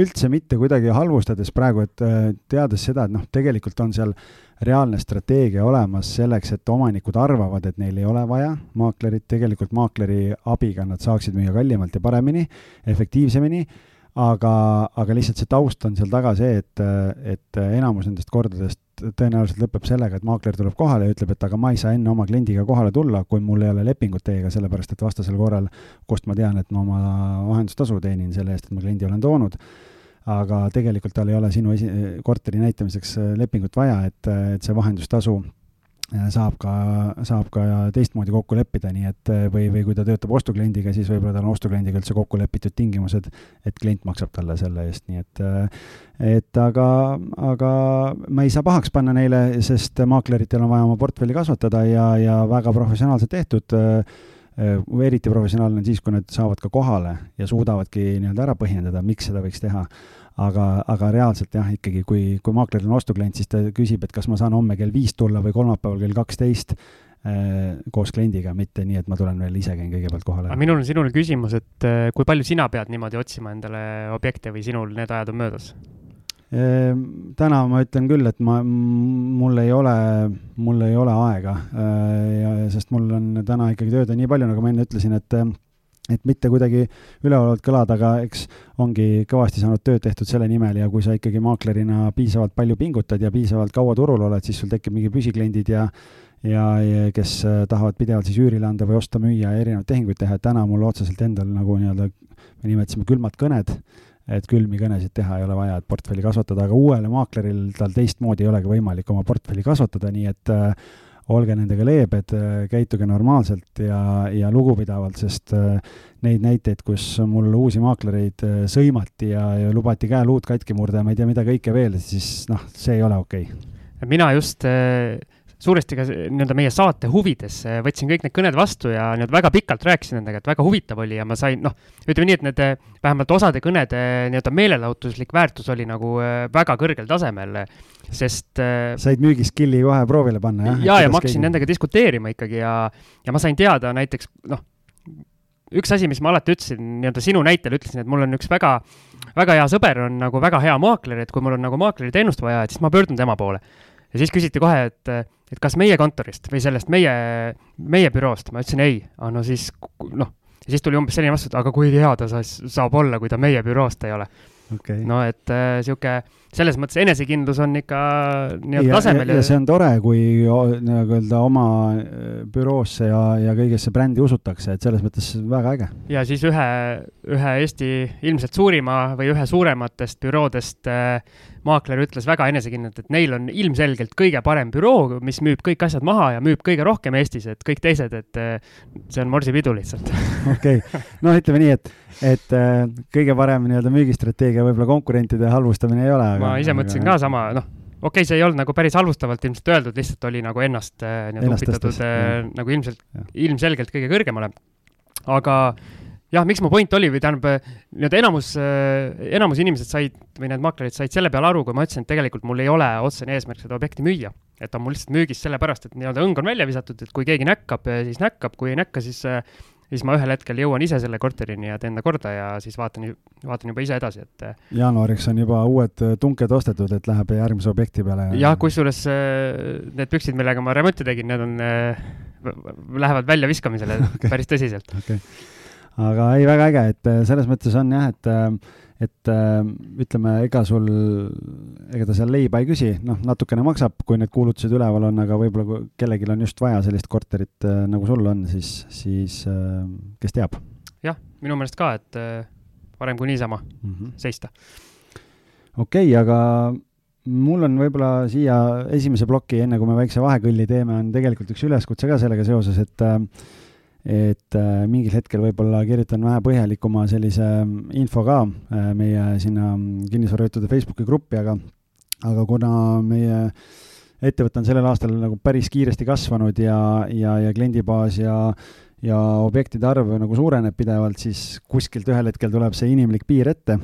üldse mitte kuidagi halvustades praegu, et teades seda, et noh, tegelikult on seal reaalne strateegia olemas selleks, et omanikud arvavad, et neil ei ole vaja maaklerit, tegelikult maakleri abiga nad saaksid müüa kallimalt ja paremini, efektiivsemini, aga, aga lihtsalt see taust on seal taga see, et, et enamus nendest kordadest tõenäoliselt lõpeb sellega, et maakler tuleb kohale ja ütleb, et aga ma ei saa enne oma kliendiga kohale tulla, kui mul ei ole lepingut teiega, sellepärast et vastasel korral, kust ma tean, et ma oma vahendustasu teenin selle eest, et ma kliendi olen toonud. Aga tegelikult tal ei ole sinu esi-, korteri näitamiseks lepingut vaja, et, et see vahendustasu saab ka, saab ka teistmoodi kokku leppida, nii et või, või kui ta töötab ostukliendiga, siis võib-olla tal on ostukliendiga üldse kokku lepitud tingimused, et klient maksab talle selle eest, nii et et aga, aga ma ei saa pahaks panna neile, sest maakleritel on vaja oma portfelli kasvatada ja, ja väga professionaalselt tehtud eriti professionaalne on siis, kui nad saavad ka kohale ja suudavadki nii-öelda ära põhjendada, miks seda võiks teha. Aga, aga reaalselt jah, ikkagi kui, kui maakleril on ostuklient, siis ta küsib, et kas ma saan homme kell viis tulla või kolmapäeval kell kaksteist koos kliendiga, mitte nii, et ma tulen veel ise käin kõigepealt kohale. aga minul on sinule küsimus, et kui palju sina pead niimoodi otsima endale objekte või sinul need ajad on möödas? Ehm, täna ma ütlen küll, et ma, mul ei ole, mul ei ole aega äh, ja, sest mul on täna ikkagi tööd on nii palju, nagu ma enne ütlesin, et et mitte kuidagi üleolevalt kõlada, aga eks ongi kõvasti saanud tööd tehtud selle nimel ja kui sa ikkagi maaklerina piisavalt palju pingutad ja piisavalt kaua turul oled, siis sul tekib mingi püsikliendid ja ja, ja kes äh, tahavad pidevalt siis üürile anda või osta-müüa ja erinevaid tehinguid teha, et täna mul otseselt endal nagu nii-öelda, me nimetasime külmad kõned et külmi kõnesid teha ei ole vaja, et portfelli kasvatada, aga uuele maakleril tal teistmoodi ei olegi võimalik oma portfelli kasvatada, nii et äh, olge nendega leebed, käituge normaalselt ja, ja lugupidavalt, sest äh, neid näiteid, kus mul uusi maaklereid äh, sõimati ja, ja lubati käeluud katki murda ja ma ei tea, mida kõike veel, siis noh, see ei ole okei okay. mina just äh suuresti ka nii-öelda meie saate huvides võtsin kõik need kõned vastu ja nii-öelda väga pikalt rääkisin nendega, et väga huvitav oli ja ma sain, noh, ütleme nii, et need vähemalt osade kõnede nii-öelda meelelahutuslik väärtus oli nagu äh, väga kõrgel tasemel, sest. Äh, said müügiskilli kohe proovile panna, jah? ja, ja ma hakkasin nendega diskuteerima ikkagi ja, ja ma sain teada näiteks, noh, üks asi, mis ma alati ütlesin, nii-öelda sinu näitel ütlesin, et mul on üks väga, väga hea sõber on nagu väga hea maakler, et kui mul on nagu maakleri teenust vaja, et siis ma pöördun tema poole. ja siis küsiti kohe, et et kas meie kontorist või sellest meie, meie büroost, ma ütlesin ei, aga no siis noh, ja siis tuli umbes selline vastus, et aga kui hea ta saab olla, kui ta meie büroost ei ole okay.. no et äh, sihuke selles mõttes enesekindlus on ikka nii-öelda tasemel. ja see on tore, kui nagu öelda oma äh, büroosse ja, ja kõigesse brändi usutakse, et selles mõttes väga äge. ja siis ühe, ühe Eesti ilmselt suurima või ühe suurematest büroodest äh, maakler ütles väga enesekindlalt, et neil on ilmselgelt kõige parem büroo, mis müüb kõik asjad maha ja müüb kõige rohkem Eestis, et kõik teised, et äh, see on morsipidu lihtsalt. okei, noh, ütleme nii, et, et äh, kõige parem nii-öelda müügistrateegia võib-olla konkurentide halvustamine ei ole ma ise mõtlesin ka sama, noh, okei okay,, see ei olnud nagu päris halvustavalt ilmselt öeldud, lihtsalt oli nagu ennast äh, nii-öelda upitatud äh, nagu ilmselt, ilmselgelt kõige kõrgemale. aga jah, miks mu point oli või tähendab, äh, nii-öelda enamus, enamus inimesed said või need maaklerid said selle peale aru, kui ma ütlesin, et tegelikult mul ei ole otsene eesmärk seda objekti müüa. et on mul lihtsalt müügis sellepärast, et nii-öelda õng on välja visatud, et kui keegi näkkab, siis näkkab, kui ei näkka, siis siis ma ühel hetkel jõuan ise selle korterini ja teen ta korda ja siis vaatan, vaatan juba ise edasi, et. äh, jaanuariks on juba uued äh, tunked ostetud, et läheb järgmise objekti peale. jah, kusjuures äh, need püksid, millega ma remonti tegin, need on, lähevad väljaviskamisele okay. päris tõsiselt. okay., aga ei, väga äge, et selles mõttes on jah, et et äh, ütleme, ega sul, ega ta seal leiba ei küsi, noh, natukene maksab, kui need kuulutused üleval on, aga võib-olla kui kellelgi on just vaja sellist korterit äh, nagu sul on, siis, siis äh, kes teab. jah, minu meelest ka, et äh, parem kui niisama mm -hmm. seista. okei okay,, aga mul on võib-olla siia esimese ploki, enne kui me väikse vahekõlli teeme, on tegelikult üks üleskutse ka sellega seoses, et äh, et äh, mingil hetkel võib-olla kirjutan vähe põhjalikuma sellise mm, info ka äh, meie sinna mm, kinnisvarajutude Facebooki gruppi, aga, aga kuna meie ettevõte on sellel aastal nagu päris kiiresti kasvanud ja, ja, ja kliendibaas ja, ja objektide arv nagu suureneb pidevalt, siis kuskilt ühel hetkel tuleb see inimlik piir ette.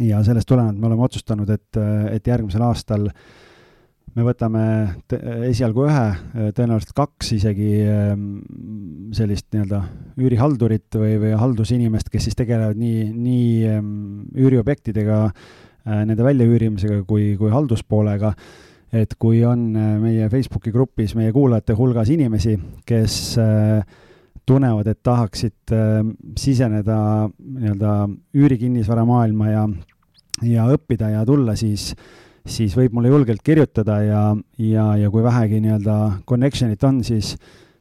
ja sellest tulenevalt me oleme otsustanud, et, et järgmisel aastal äh, me võtame esialgu ühe, tõenäoliselt kaks isegi ehm, sellist nii-öelda üürihaldurit või, või haldusinimest, kes siis tegelevad nii, nii ehm, üüriobjektidega, äh, nende väljaüürimisega kui, kui halduspoolega. et kui on äh, meie Facebooki grupis meie kuulajate hulgas inimesi, kes äh, tunnevad, et tahaksid ehm, siseneda nii-öelda üürikinnisvara maailma ja, ja õppida ja tulla, siis siis võib mulle julgelt kirjutada ja, ja, ja kui vähegi nii-öelda connection'it on, siis,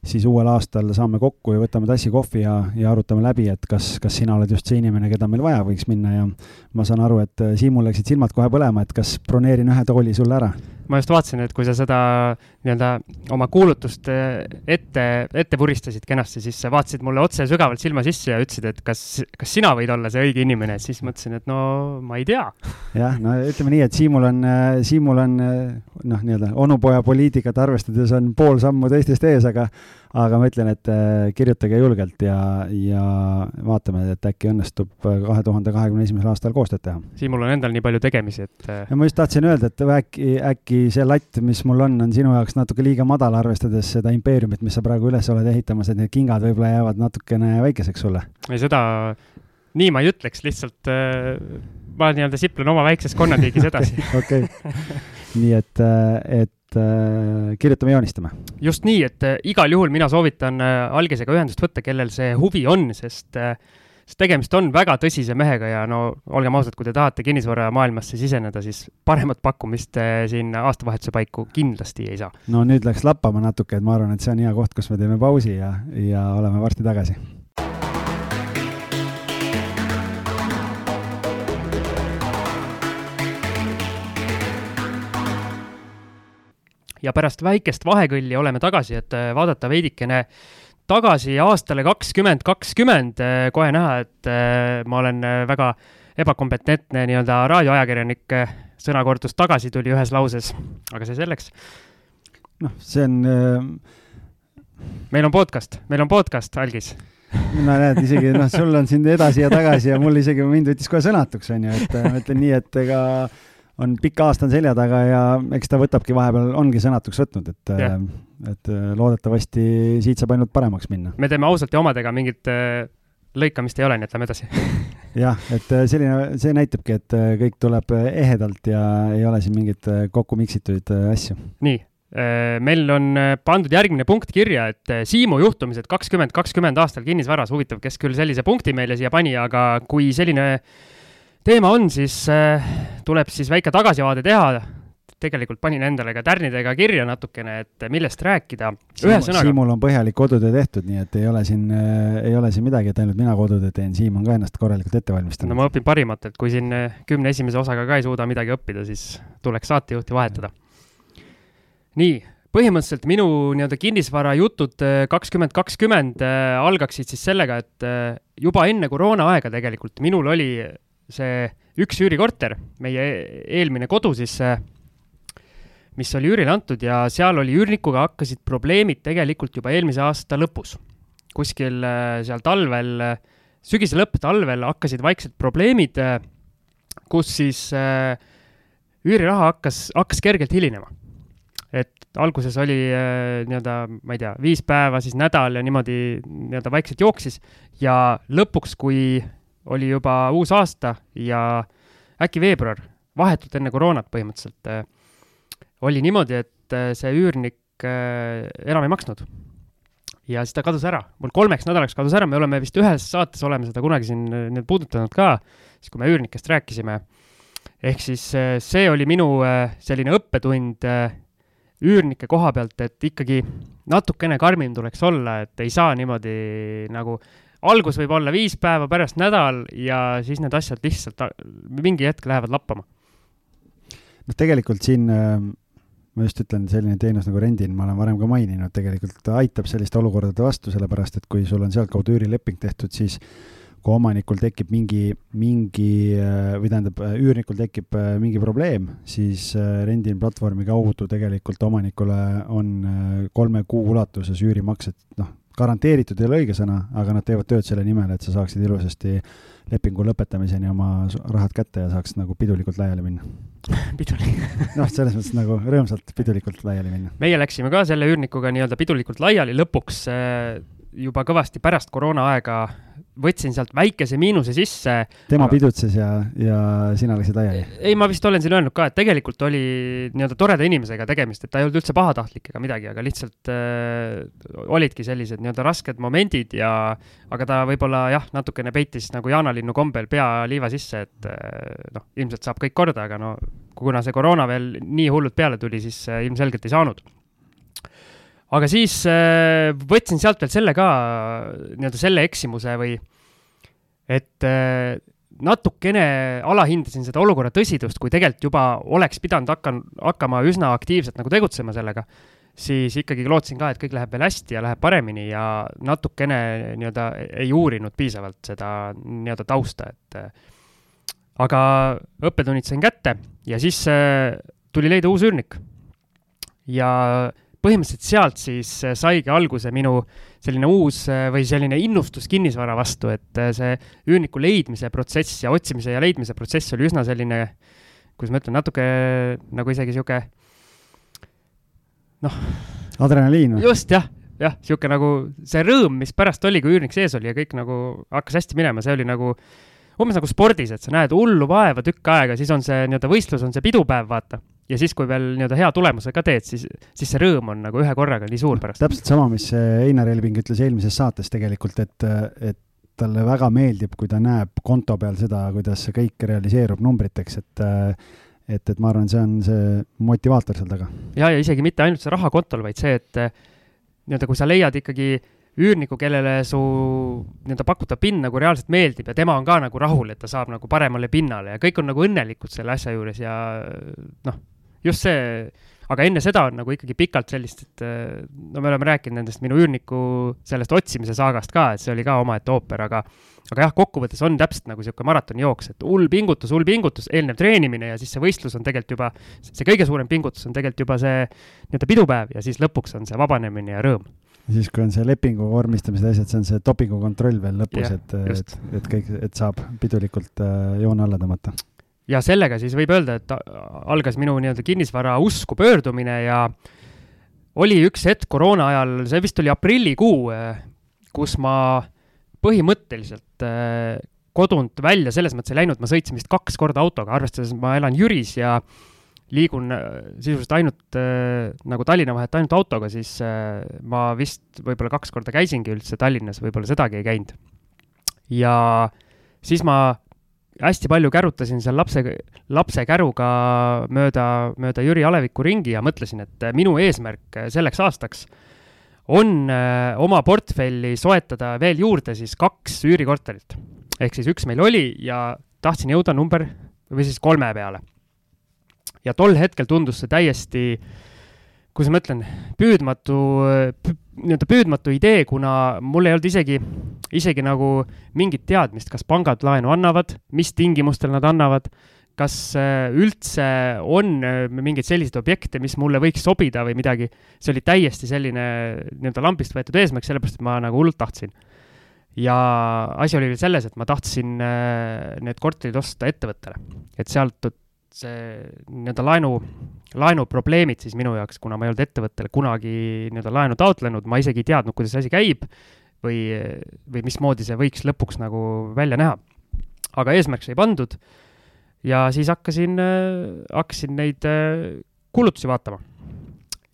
siis uuel aastal saame kokku ja võtame tassi kohvi ja, ja arutame läbi, et kas, kas sina oled just see inimene, keda meil vaja võiks minna ja ma saan aru, et Siimul läksid silmad kohe põlema, et kas broneerin ühe tooli sulle ära ma just vaatasin, et kui sa seda nii-öelda oma kuulutust eh, ette, ette vuristasid kenasti, siis sa vaatasid mulle otse sügavalt silma sisse ja ütlesid, et kas, kas sina võid olla see õige inimene, siis mõtlesin, et no ma ei tea. jah, no ütleme nii, et Siimul on, Siimul on noh, nii-öelda onupoja poliitikat arvestades on pool sammu teistest ees, aga aga ma ütlen, et äh, kirjutage julgelt ja, ja vaatame, et äkki õnnestub äh, kahe tuhande kahekümne esimesel aastal koostööd teha. Siimul on endal nii palju tegemisi, et. Äh, ma just tahtsin öelda, et äkki, äkki see latt, mis mul on, on sinu jaoks natuke liiga madal, arvestades seda impeeriumit, mis sa praegu üles oled ehitamas, et need kingad võib-olla jäävad natukene väikeseks sulle. ei, seda, nii ma ei ütleks, lihtsalt ma nii-öelda siplen oma väikses konnatiigis edasi. okei, nii et, et et äh, kirjutame, joonistame. just nii, et äh, igal juhul mina soovitan äh, algisega ühendust võtta, kellel see huvi on, sest sest tegemist on väga tõsise mehega ja no olgem ausad, kui te tahate kinnisvaramaailmasse siseneda, siis paremat pakkumist siin aastavahetuse paiku kindlasti ei saa. no nüüd läks lappama natuke, et ma arvan, et see on hea koht, kus me teeme pausi ja, ja oleme varsti tagasi ja pärast väikest vahekõlli oleme tagasi, et äh, vaadata veidikene tagasi aastale kakskümmend kakskümmend, äh, kohe näha, et äh, ma olen väga ebakompetentne nii-öelda raadioajakirjanik, sõnakordus tagasi tuli ühes lauses, aga see selleks. noh, see on äh.... meil on podcast, meil on podcast, Algis no näed, isegi noh, sul on siin edasi ja tagasi ja mul isegi mind võttis kohe sõnatuks, onju, et ma ütlen nii, et ega on pikk aasta on selja taga ja eks ta võtabki vahepeal, ongi sõnatuks võtnud, et yeah., et äh, loodetavasti siit saab ainult paremaks minna. me teeme ausalt ja omadega mingit äh, lõikamist ei ole, nii et lähme edasi jah, et äh, selline, see näitabki, et kõik tuleb ehedalt ja ei ole siin mingeid kokku miksituid asju. nii, meil on pandud järgmine punkt kirja, et Siimu juhtumised kakskümmend kakskümmend aastal kinnisvaras, huvitav, kes küll sellise punkti meile siia pani, aga kui selline äh, teema on, siis äh, tuleb siis väike tagasivaade teha. tegelikult panin endale ka tärnidega kirja natukene, et millest rääkida. ühesõnaga. Siimul on põhjalik kodutöö tehtud, nii et ei ole siin äh,, ei ole siin midagi, et ainult mina kodutööd teen, Siim on ka ennast korralikult ette valmistanud. no ma õpin parimat, et kui siin äh, kümne esimese osaga ka ei suuda midagi õppida, siis tuleks saatejuhti vahetada. nii põhimõtteliselt minu nii-öelda kinnisvarajutud kakskümmend kakskümmend algaksid siis sellega, et juba enne koroonaaega tegelikult minul oli see üks üürikorter, meie eelmine kodu siis, mis oli üürile antud ja seal oli üürnikuga hakkasid probleemid tegelikult juba eelmise aasta lõpus. kuskil äh, seal talvel, sügise lõpp, talvel hakkasid vaikselt probleemid, kus siis äh, üüriraha hakkas, hakkas kergelt hilinema. et alguses oli äh, nii-öelda, ma ei tea, viis päeva, siis nädal ja niimoodi nii-öelda vaikselt jooksis ja lõpuks, kui oli juba uus aasta ja äkki veebruar, vahetult enne koroonat põhimõtteliselt, äh, oli niimoodi, et äh, see üürnik enam ei maksnud. ja siis ta kadus ära, mul kolmeks nädalaks kadus ära, me oleme vist ühes saates oleme seda kunagi siin nüüd puudutanud ka, siis kui me üürnikest rääkisime. ehk siis see oli minu selline õppetund üürnike koha pealt, et ikkagi natukene karmim tuleks olla, et ei saa niimoodi nagu algus võib olla viis päeva, pärast nädal ja siis need asjad lihtsalt mingi hetk lähevad lappama. noh, tegelikult siin ma just ütlen, selline teenus nagu rendin, ma olen varem ka maininud, tegelikult aitab selliste olukordade vastu, sellepärast et kui sul on sealtkaudu üürileping tehtud, siis kui omanikul tekib mingi, mingi või tähendab, üürnikul tekib äh, mingi probleem, siis äh, Rendin platvormi kaudu tegelikult omanikule on äh, kolme kuu ulatuses üürimaksed, noh, garanteeritud ei ole õige sõna, aga nad teevad tööd selle nimel, et sa saaksid ilusasti lepingu lõpetamiseni oma rahad kätte ja saaks nagu pidulikult laiali minna pidulik noh, selles mõttes nagu rõõmsalt pidulikult laiali minna. meie läksime ka selle üürnikuga nii-öelda pidulikult laiali lõpuks juba kõvasti pärast koroonaaega võtsin sealt väikese miinuse sisse. tema aga... pidutses ja, ja sina läksid laiali? ei, ma vist olen siin öelnud ka, et tegelikult oli nii-öelda toreda inimesega tegemist, et ta ei olnud üldse pahatahtlik ega midagi, aga lihtsalt äh, olidki sellised nii-öelda rasked momendid ja aga ta võib-olla jah, natukene peitis nagu jaanalinnu kombel pea liiva sisse, et äh, noh, ilmselt saab kõik korda, aga no kuna see koroona veel nii hullult peale tuli, siis äh, ilmselgelt ei saanud aga siis äh, võtsin sealt veel selle ka, nii-öelda selle eksimuse või et äh, natukene alahindasin seda olukorra tõsidust, kui tegelikult juba oleks pidanud hakkan-, hakkama üsna aktiivselt nagu tegutsema sellega, siis ikkagi lootsin ka, et kõik läheb veel hästi ja läheb paremini ja natukene nii-öelda ei uurinud piisavalt seda nii-öelda tausta, et äh, aga õppetunnid sain kätte ja siis äh, tuli leida uus üürnik. ja põhimõtteliselt sealt siis äh, saigi alguse minu selline uus äh, või selline innustus kinnisvara vastu, et äh, see üürniku leidmise protsess ja otsimise ja leidmise protsess oli üsna selline, kuidas ma ütlen, natuke nagu isegi sihuke noh. adrenaliin või? just, jah, jah, sihuke nagu see rõõm, mis pärast oli, kui üürnik sees oli ja kõik nagu hakkas hästi minema, see oli nagu umbes nagu spordis, et sa näed hullu vaeva tükk aega, siis on see nii-öelda võistlus, on see pidupäev, vaata ja siis, kui veel nii-öelda hea tulemuse ka teed, siis, siis see rõõm on nagu ühe korraga nii suur pärast. täpselt sama, mis Einar Elving ütles eelmises saates tegelikult, et, et talle väga meeldib, kui ta näeb konto peal seda, kuidas see kõik realiseerub numbriteks, et et, et ma arvan, see on see motivaator seal taga. ja, ja isegi mitte ainult see raha kontol, vaid see, et nii-öelda kui sa leiad ikkagi üürniku, kellele su nii-öelda pakutav pind nagu reaalselt meeldib ja tema on ka nagu rahul, et ta saab nagu paremale pinnale ja kõik on nagu õnnelikud selle asja juures ja noh just see, aga enne seda on nagu ikkagi pikalt sellist, et eh, no me oleme rääkinud nendest minu üürniku sellest otsimise saagast ka, et see oli ka omaette ooper, aga aga jah, kokkuvõttes on täpselt nagu niisugune maratonijooks, et hull pingutus, hull pingutus, eelnev treenimine ja siis see võistlus on tegelikult juba, see kõige suurem pingutus on tegelikult juba see nii-öelda pidupäev ja siis lõpuks on see vabanemine ja rõõm. Siis, kui on see lepingu vormistamised, asjad, see on see dopingu kontroll veel lõpus, et, et, et kõik, et saab pidulikult äh, joone alla tõmmata ja sellega siis võib öelda, et algas minu nii-öelda kinnisvara usku pöördumine ja oli üks hetk koroona ajal, see vist oli aprillikuu, kus ma põhimõtteliselt eh, kodunt välja selles mõttes ei läinud, ma sõitsin vist kaks korda autoga, arvestades, et ma elan Jüris ja liigun eh, sisuliselt ainult äh, nagu Tallinna vahet ainult autoga, siis äh, ma vist võib-olla kaks korda käisingi üldse Tallinnas, võib-olla sedagi ei käinud. ja siis ma hästi palju kärutasin seal lapse, lapse käruga mööda, mööda Jüri Aleviku ringi ja mõtlesin, et minu eesmärk selleks aastaks on äh, oma portfelli soetada veel juurde siis kaks üürikorterit. ehk siis üks meil oli ja tahtsin jõuda number või siis kolme peale. ja tol hetkel tundus see täiesti äh, kuidas ma ütlen, püüdmatu, nii-öelda püüdmatu idee, kuna mul ei olnud isegi, isegi nagu mingit teadmist, kas pangad laenu annavad, mis tingimustel nad annavad, kas äh, üldse on äh, mingeid selliseid objekte, mis mulle võiks sobida või midagi. see oli täiesti selline nii-öelda lambist võetud eesmärk, sellepärast et ma nagu hullult tahtsin. ja asi oli veel selles, et ma tahtsin äh, need korterid osta ettevõttele, et sealt see nii-öelda laenu, laenuprobleemid siis minu jaoks, kuna ma ei olnud ettevõttele kunagi nii-öelda laenu taotlenud, ma isegi ei teadnud, kuidas asi käib või, või mismoodi see võiks lõpuks nagu välja näha. aga eesmärk sai pandud ja siis hakkasin, hakkasin neid kulutusi vaatama.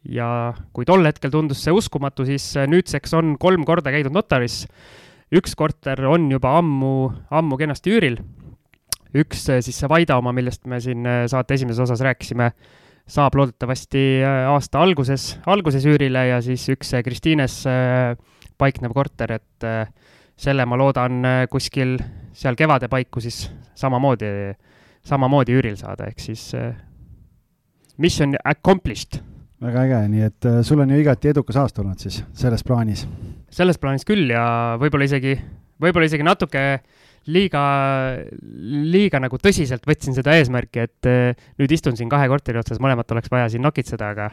ja kui tol hetkel tundus see uskumatu, siis nüüdseks on kolm korda käidud notaris. üks korter on juba ammu, ammu kenasti üüril üks äh, siis see Vaida oma, millest me siin äh, saate esimeses osas rääkisime, saab loodetavasti äh, aasta alguses, alguses üürile ja siis üks Kristiines paiknev korter, et selle ma loodan kuskil seal kevade paiku siis samamoodi, samamoodi üüril saada, ehk siis mission accomplished. väga äge, nii et sul on ju igati edukas aasta olnud siis selles plaanis? selles plaanis küll ja võib-olla isegi, võib-olla isegi natuke äh, liiga, liiga nagu tõsiselt võtsin seda eesmärki, et eh, nüüd istun siin kahe korteri otsas, mõlemat oleks vaja siin nokitseda, aga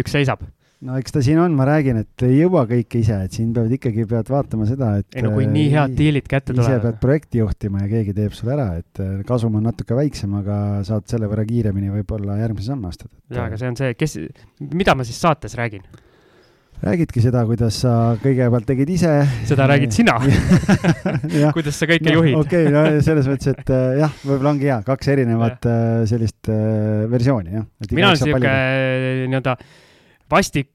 üks seisab. no eks ta siin on, ma räägin, et ei jõua kõike ise, et siin peavad ikkagi, pead vaatama seda, et ei no kui nii head diilid kätte tulevad. ise pead projekti juhtima ja keegi teeb sulle ära, et eh, kasum on natuke väiksem, aga saad selle võrra kiiremini võib-olla järgmise samme astuda. jaa, aga see on see, kes, mida ma siis saates räägin? Räägidki seda, kuidas sa kõigepealt tegid ise. seda räägid sina kuidas sa kõike no, juhid. okei okay,, no selles mõttes, et äh, jah, võib-olla ongi hea, kaks erinevat. Äh, sellist äh, versiooni, jah. mina olen sihuke nii-öelda vastik,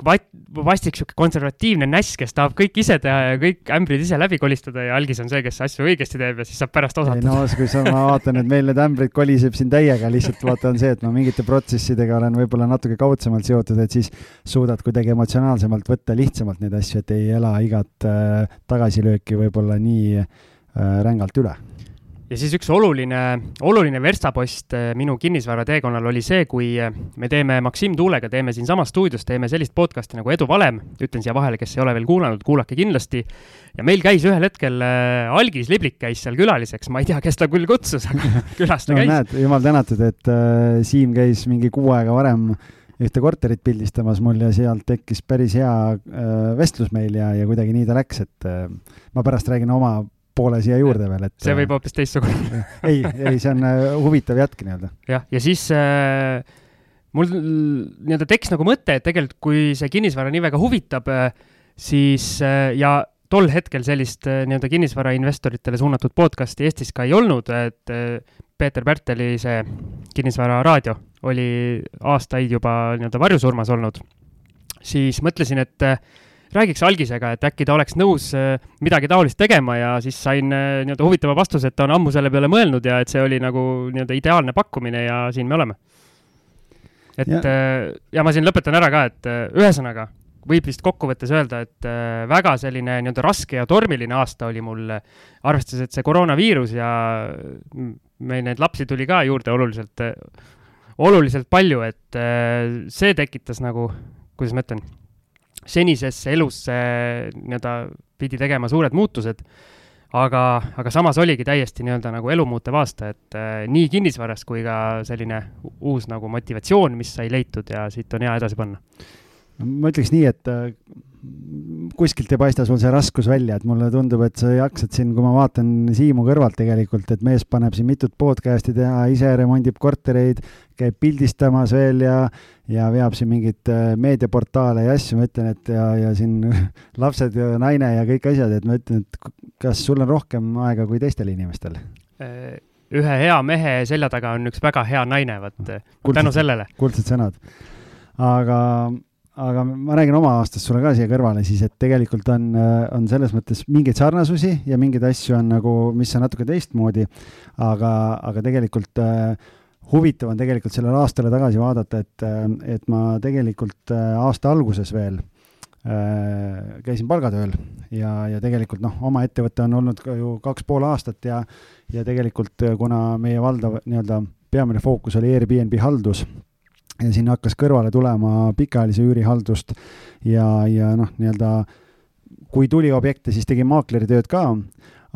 vastik sihuke konservatiivne näss, kes tahab kõik ise teha ja kõik ämbrid ise läbi kolistada ja algis on see, kes asju õigesti teeb ja siis saab pärast osata. no kui sa, ma vaatan, et meil need ämbrid koliseb siin täiega, lihtsalt vaata on see, et ma mingite protsessidega olen võib-olla natuke kaudsemalt seotud, et siis suudad kuidagi emotsionaalsemalt võtta lihtsamalt neid asju, et ei ela igat äh, tagasilööki võib-olla nii äh, rängalt üle ja siis üks oluline, oluline verstapost eh, minu kinnisvarateekonnal oli see, kui eh, me teeme Maksim Tuulega, teeme siinsamas stuudios, teeme sellist podcast'i nagu Edu valem, ütlen siia vahele, kes ei ole veel kuulanud, kuulake kindlasti. ja meil käis ühel hetkel äh, Algis Liblik käis seal külaliseks, ma ei tea, kes ta küll kutsus, aga külas ta no, käis. näed, jumal tänatud, et äh, Siim käis mingi kuu aega varem ühte korterit pildistamas mul ja sealt tekkis päris hea äh, vestlus meil ja, ja kuidagi nii ta läks, et äh, ma pärast räägin oma poole siia juurde veel, et. see võib hoopis teistsugune ei, ei, see on äh, huvitav jätk nii-öelda. jah, ja siis äh, mul nii-öelda tekkis nagu mõte, et tegelikult kui see kinnisvara nii väga huvitab äh,, siis äh, ja tol hetkel sellist äh, nii-öelda kinnisvarainvestoritele suunatud podcast'i Eestis ka ei olnud, et äh, Peeter Pärteli see kinnisvararaadio oli aastaid juba nii-öelda varjusurmas olnud, siis mõtlesin, et äh, räägiks algisega, et äkki ta oleks nõus äh, midagi taolist tegema ja siis sain äh, nii-öelda huvitava vastuse, et ta on ammu selle peale mõelnud ja et see oli nagu nii-öelda ideaalne pakkumine ja siin me oleme. et ja. Äh, ja ma siin lõpetan ära ka, et ühesõnaga võib vist kokkuvõttes öelda, et väga selline nii-öelda raske ja tormiline aasta oli mul, arvestades, et see koroonaviirus ja meil neid lapsi tuli ka juurde oluliselt, oluliselt palju, et see tekitas nagu, kuidas ma ütlen senisesse elusse nii-öelda pidi tegema suured muutused, aga, aga samas oligi täiesti nii-öelda nagu elumuutev aasta, et äh, nii kinnisvaras kui ka selline uus nagu motivatsioon, mis sai leitud ja siit on hea edasi panna. Ma ütleks nii, et äh, kuskilt ei paista sul see raskus välja, et mulle tundub, et sa jaksad siin, kui ma vaatan Siimu kõrvalt tegelikult, et mees paneb siin mitut podcast'i teha, ise remondib kortereid, käib pildistamas veel ja, ja veab siin mingeid äh, meediaportaale ja asju, ma ütlen, et ja, ja siin lapsed ja naine ja kõik asjad, et ma ütlen, et kas sul on rohkem aega kui teistel inimestel? Äh, ühe hea mehe selja taga on üks väga hea naine, vot tänu sellele. kuldsed sõnad. aga aga ma räägin oma aastast sulle ka siia kõrvale siis, et tegelikult on, on selles mõttes mingeid sarnasusi ja mingeid asju on nagu, mis on natuke teistmoodi, aga, aga tegelikult äh, huvitav on tegelikult sellele aastale tagasi vaadata, et, et ma tegelikult äh, aasta alguses veel äh, käisin palgatööl. Ja, ja tegelikult noh, oma ettevõte on olnud ka ju kaks pool aastat ja, ja tegelikult kuna meie valdav nii-öelda peamine fookus oli Airbnb haldus ja sinna hakkas kõrvale tulema pikaajalise üürihaldust ja, ja noh, nii-öelda kui tuli objekte, siis tegin maakleri tööd ka,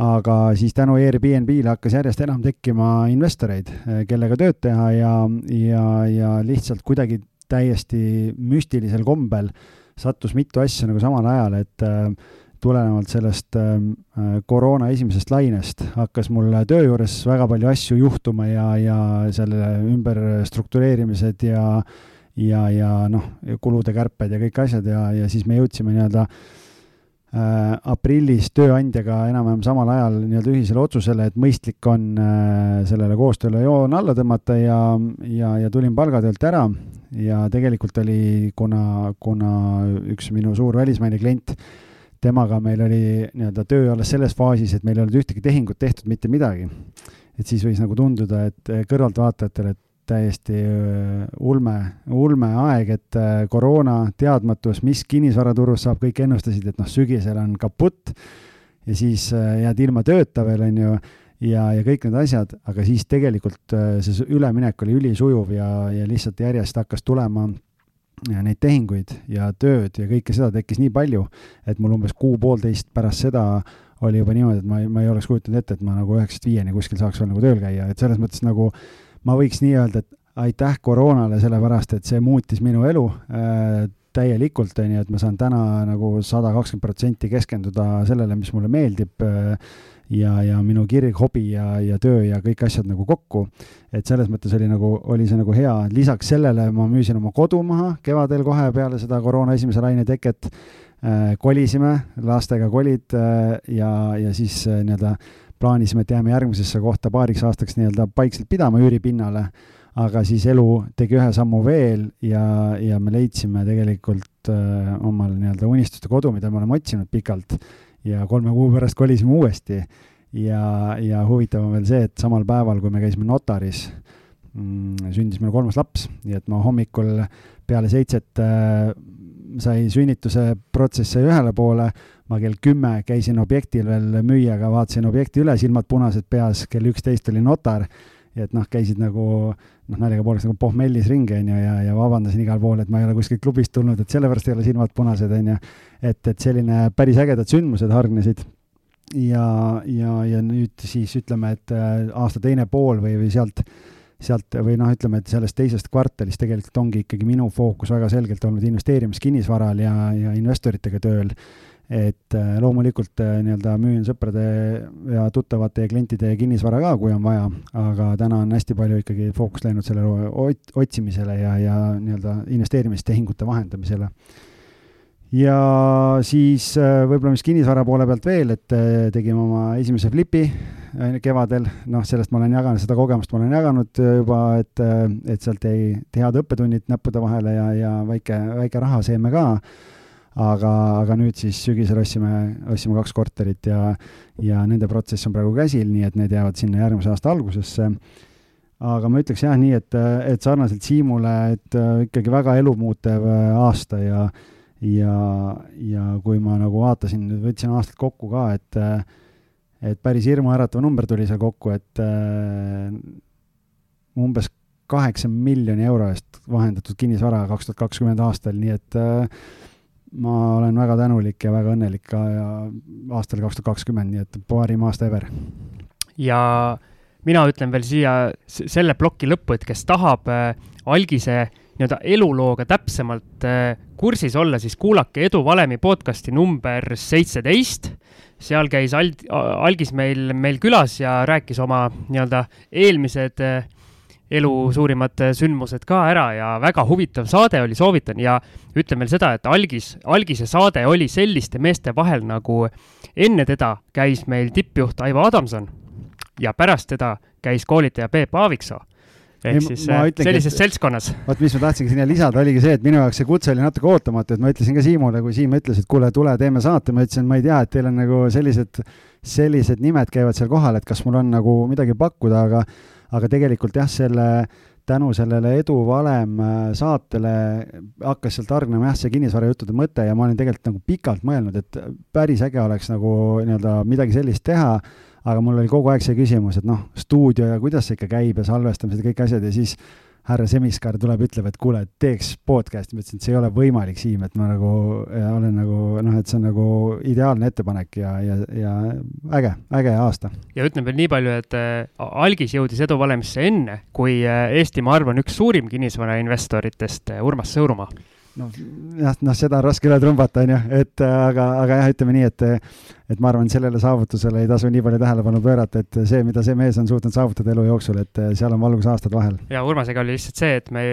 aga siis tänu Airbnb-le hakkas järjest enam tekkima investoreid, kellega tööd teha ja, ja, ja lihtsalt kuidagi täiesti müstilisel kombel sattus mitu asja nagu samal ajal, et tulenevalt sellest ähm, äh, koroona esimesest lainest hakkas mul töö juures väga palju asju juhtuma ja, ja selle ümberstruktureerimised ja ja, ja noh, kulude kärped ja kõik asjad ja, ja siis me jõudsime nii-öelda äh, aprillis tööandjaga enam-vähem samal ajal nii-öelda ühisele otsusele, et mõistlik on äh, sellele koostööle joon alla tõmmata ja, ja, ja tulin palgatöölt ära. Ja tegelikult oli, kuna, kuna üks minu suur välismaine klient äh, temaga meil oli nii-öelda töö alles selles faasis, et meil ei olnud ühtegi tehingut tehtud, mitte midagi. et siis võis nagu tunduda, et eh, kõrvaltvaatajatele, täiesti eh, ulme, ulme aeg, et eh, koroona, teadmatus, mis kinnisvaraturus saab, kõik ennustasid, et noh, sügisel on kaputt ja siis jääd ilma tööta veel, on ju, ja, ja kõik need asjad, aga siis tegelikult see üleminek oli ülisujuv ja, ja lihtsalt järjest hakkas tulema ja neid tehinguid ja tööd ja kõike seda tekkis nii palju, et mul umbes kuu-poolteist pärast seda oli juba niimoodi, et ma ei, ma ei oleks kujutanud ette, et ma nagu üheksast viieni kuskil saaks veel nagu tööl käia, et selles mõttes nagu ma võiks nii öelda, et aitäh koroonale, sellepärast et see muutis minu elu äh, täielikult, on ju, et ma saan täna nagu sada kakskümmend protsenti keskenduda sellele, mis mulle meeldib äh, ja, ja minu kirg, hobi ja, ja töö ja kõik asjad nagu kokku. et selles mõttes oli nagu, oli see nagu hea, lisaks sellele ma müüsin oma kodu maha kevadel kohe peale seda koroona esimese laine teket äh,. kolisime, lastega kolid äh, ja, ja siis äh, nii-öelda plaanisime, et jääme järgmisesse kohta paariks aastaks nii-öelda paikselt pidama üüripinnale aga siis elu tegi ühe sammu veel ja, ja me leidsime tegelikult äh, omal nii-öelda unistuste kodu, mida me oleme otsinud pikalt ja kolme kuu pärast kolisime uuesti. ja, ja huvitav on veel see, et samal päeval, kui me käisime notaris mm,, sündis meil kolmas laps, nii et ma hommikul peale seitset äh, sai sünnituse protsess sai ühele poole, ma kell kümme käisin objektil veel müüjaga, vaatasin objekti üle, silmad punased peas, kell üksteist oli notar et noh, käisid nagu noh, naljaga pooleks nagu pohmellis ringi, on ju, ja, ja vabandasin igal pool, et ma ei ole kuskilt klubist tulnud, et sellepärast ei ole silmad punased, on ju. et, et selline päris ägedad sündmused hargnesid. ja, ja, ja nüüd siis ütleme, et äh, aasta teine pool või, või sealt, sealt või noh, ütleme, et sellest teisest kvartalist tegelikult ongi ikkagi minu fookus väga selgelt olnud investeerimiskinnisvaral ja, ja investoritega tööl et äh, loomulikult äh, nii-öelda müün sõprade ja tuttavate ja klientide kinnisvara ka, kui on vaja, aga täna on hästi palju ikkagi fookus läinud sellele otsimisele ja, ja nii-öelda investeerimistehingute vahendamisele. ja siis äh, võib-olla mis kinnisvara poole pealt veel, et tegime oma esimese flipi kevadel, noh, sellest ma olen jaganud, seda kogemust ma olen jaganud juba, et, et sealt jäi head õppetunnid näppude vahele ja, ja väike, väike rahaseeme ka aga, aga nüüd siis sügisel ostsime, ostsime kaks korterit ja, ja nende protsess on praegu käsil, nii et need jäävad sinna järgmise aasta algusesse. aga ma ütleks jah nii, et, et sarnaselt Siimule, et äh, ikkagi väga elumuutev äh, aasta ja, ja, ja kui ma nagu vaatasin, võtsin aastad kokku ka, et, äh, et päris hirmuäratav number tuli seal kokku, et umbes kaheksa miljoni euro eest vahendatud kinnisvara kaks tuhat kakskümmend aastal, nii et äh, ma olen väga tänulik ja väga õnnelik ka ja aastal kaks tuhat kakskümmend, nii et parim aasta ever. ja mina ütlen veel siia selle ploki lõppu, et kes tahab äh, algise nii-öelda elulooga täpsemalt äh, kursis olla, siis kuulake Edu Valemi podcasti number seitseteist. seal käis Ald-, algis meil, meil külas ja rääkis oma nii-öelda eelmised äh, elu suurimad äh, sündmused ka ära ja väga huvitav saade oli, soovitan ja ütlen veel seda, et algis, algise saade oli selliste meeste vahel nagu enne teda käis meil tippjuht Aivo Adamson ja pärast teda käis koolitaja Peep Aaviksoo ehk ei, siis äh, ütlengi, sellises et, seltskonnas. vot, mis ma tahtsingi sinna lisada, oligi see, et minu jaoks see kutse oli natuke ootamatu, et ma ütlesin ka Siimule, kui Siim ütles, et kuule, tule teeme saate, ma ütlesin, ma ei tea, et teil on nagu sellised, sellised nimed käivad seal kohal, et kas mul on nagu midagi pakkuda, aga aga tegelikult jah, selle tänu sellele Edu valem äh, saatele hakkas sealt hargnema jah, see kinnisvarajuttude mõte ja ma olin tegelikult nagu pikalt mõelnud, et päris äge oleks nagu nii-öelda midagi sellist teha, aga mul oli kogu aeg see küsimus, et noh, stuudio ja kuidas see ikka käib ja salvestamised ja kõik asjad ja siis härra Semiskar tuleb, ütleb, et kuule, teeks podcast'i, ma ütlesin, et see ei ole võimalik, Siim, et ma nagu olen nagu noh, et see on nagu ideaalne ettepanek ja, ja, ja äge, äge aasta. ja ütlen veel nii palju, et äh, algis jõudis eduvalemisse enne, kui äh, Eesti, ma arvan, üks suurim kinnisvarainvestoritest äh,, Urmas Sõõrumaa noh, jah, noh, seda on raske üle trumbata, on ju, et aga, aga jah, ütleme nii, et et ma arvan, sellele saavutusele ei tasu nii palju tähelepanu pöörata, et see, mida see mees on suutnud saavutada elu jooksul, et seal on valgusaastad vahel. ja Urmasega oli lihtsalt see, et me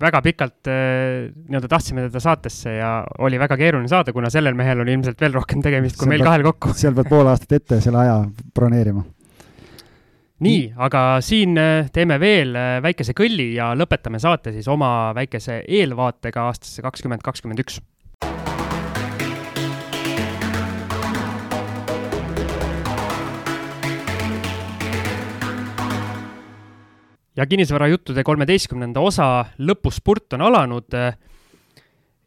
väga pikalt nii-öelda tahtsime teda saatesse ja oli väga keeruline saada, kuna sellel mehel on ilmselt veel rohkem tegemist kui seal meil pead, kahel kokku. seal pead pool aastat ette selle aja broneerima nii, aga siin äh, teeme veel äh, väikese kõlli ja lõpetame saate siis oma väikese eelvaatega aastasse kakskümmend kakskümmend üks. ja kinnisvarajuttude kolmeteistkümnenda osa lõpuspurt on alanud.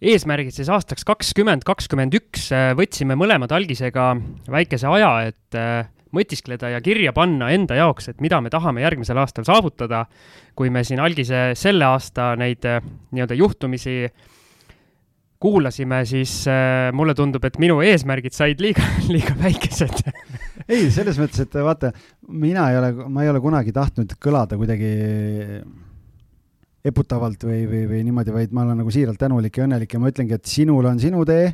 eesmärgid siis aastaks kakskümmend kakskümmend üks võtsime mõlemad algisega väikese aja, et mõtiskleda ja kirja panna enda jaoks, et mida me tahame järgmisel aastal saavutada. kui me siin algise selle aasta neid äh, nii-öelda juhtumisi kuulasime, siis äh, mulle tundub, et minu eesmärgid said liiga, liiga väikesed ei, selles mõttes, et vaata, mina ei ole, ma ei ole kunagi tahtnud kõlada kuidagi eputavalt või, või, või niimoodi, vaid ma olen nagu siiralt tänulik ja õnnelik ja ma ütlengi, et sinul on sinu tee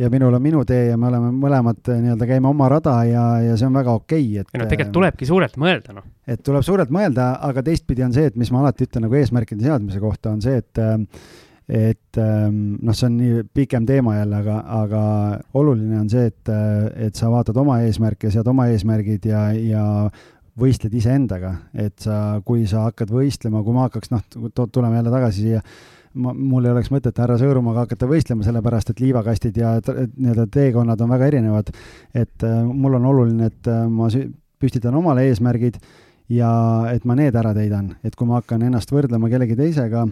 ja minul on minu tee ja me oleme mõlemad eh, nii-öelda käime oma rada ja, ja see on väga okei okay,, et. ei no tegelikult tulebki suurelt mõelda, noh. et tuleb suurelt mõelda, aga teistpidi on see, et mis ma alati ütlen nagu eesmärkide seadmise kohta, on see, et et noh, see on nii pikem teema jälle, aga, aga oluline on see, et, et sa vaatad oma eesmärke, sead oma eesmärgid ja, ja võistled iseendaga, et sa, kui sa hakkad võistlema, kui ma hakkaks, noh, tuleme jälle tagasi siia ma, mul ei oleks mõtet härra Sõõrumaaga hakata võistlema, sellepärast et liivakastid ja nii-öelda teekonnad on väga erinevad. et äh, mul on oluline, et äh, ma püstitan omale eesmärgid ja et ma need ära täidan, et kui ma hakkan ennast võrdlema kellegi teisega,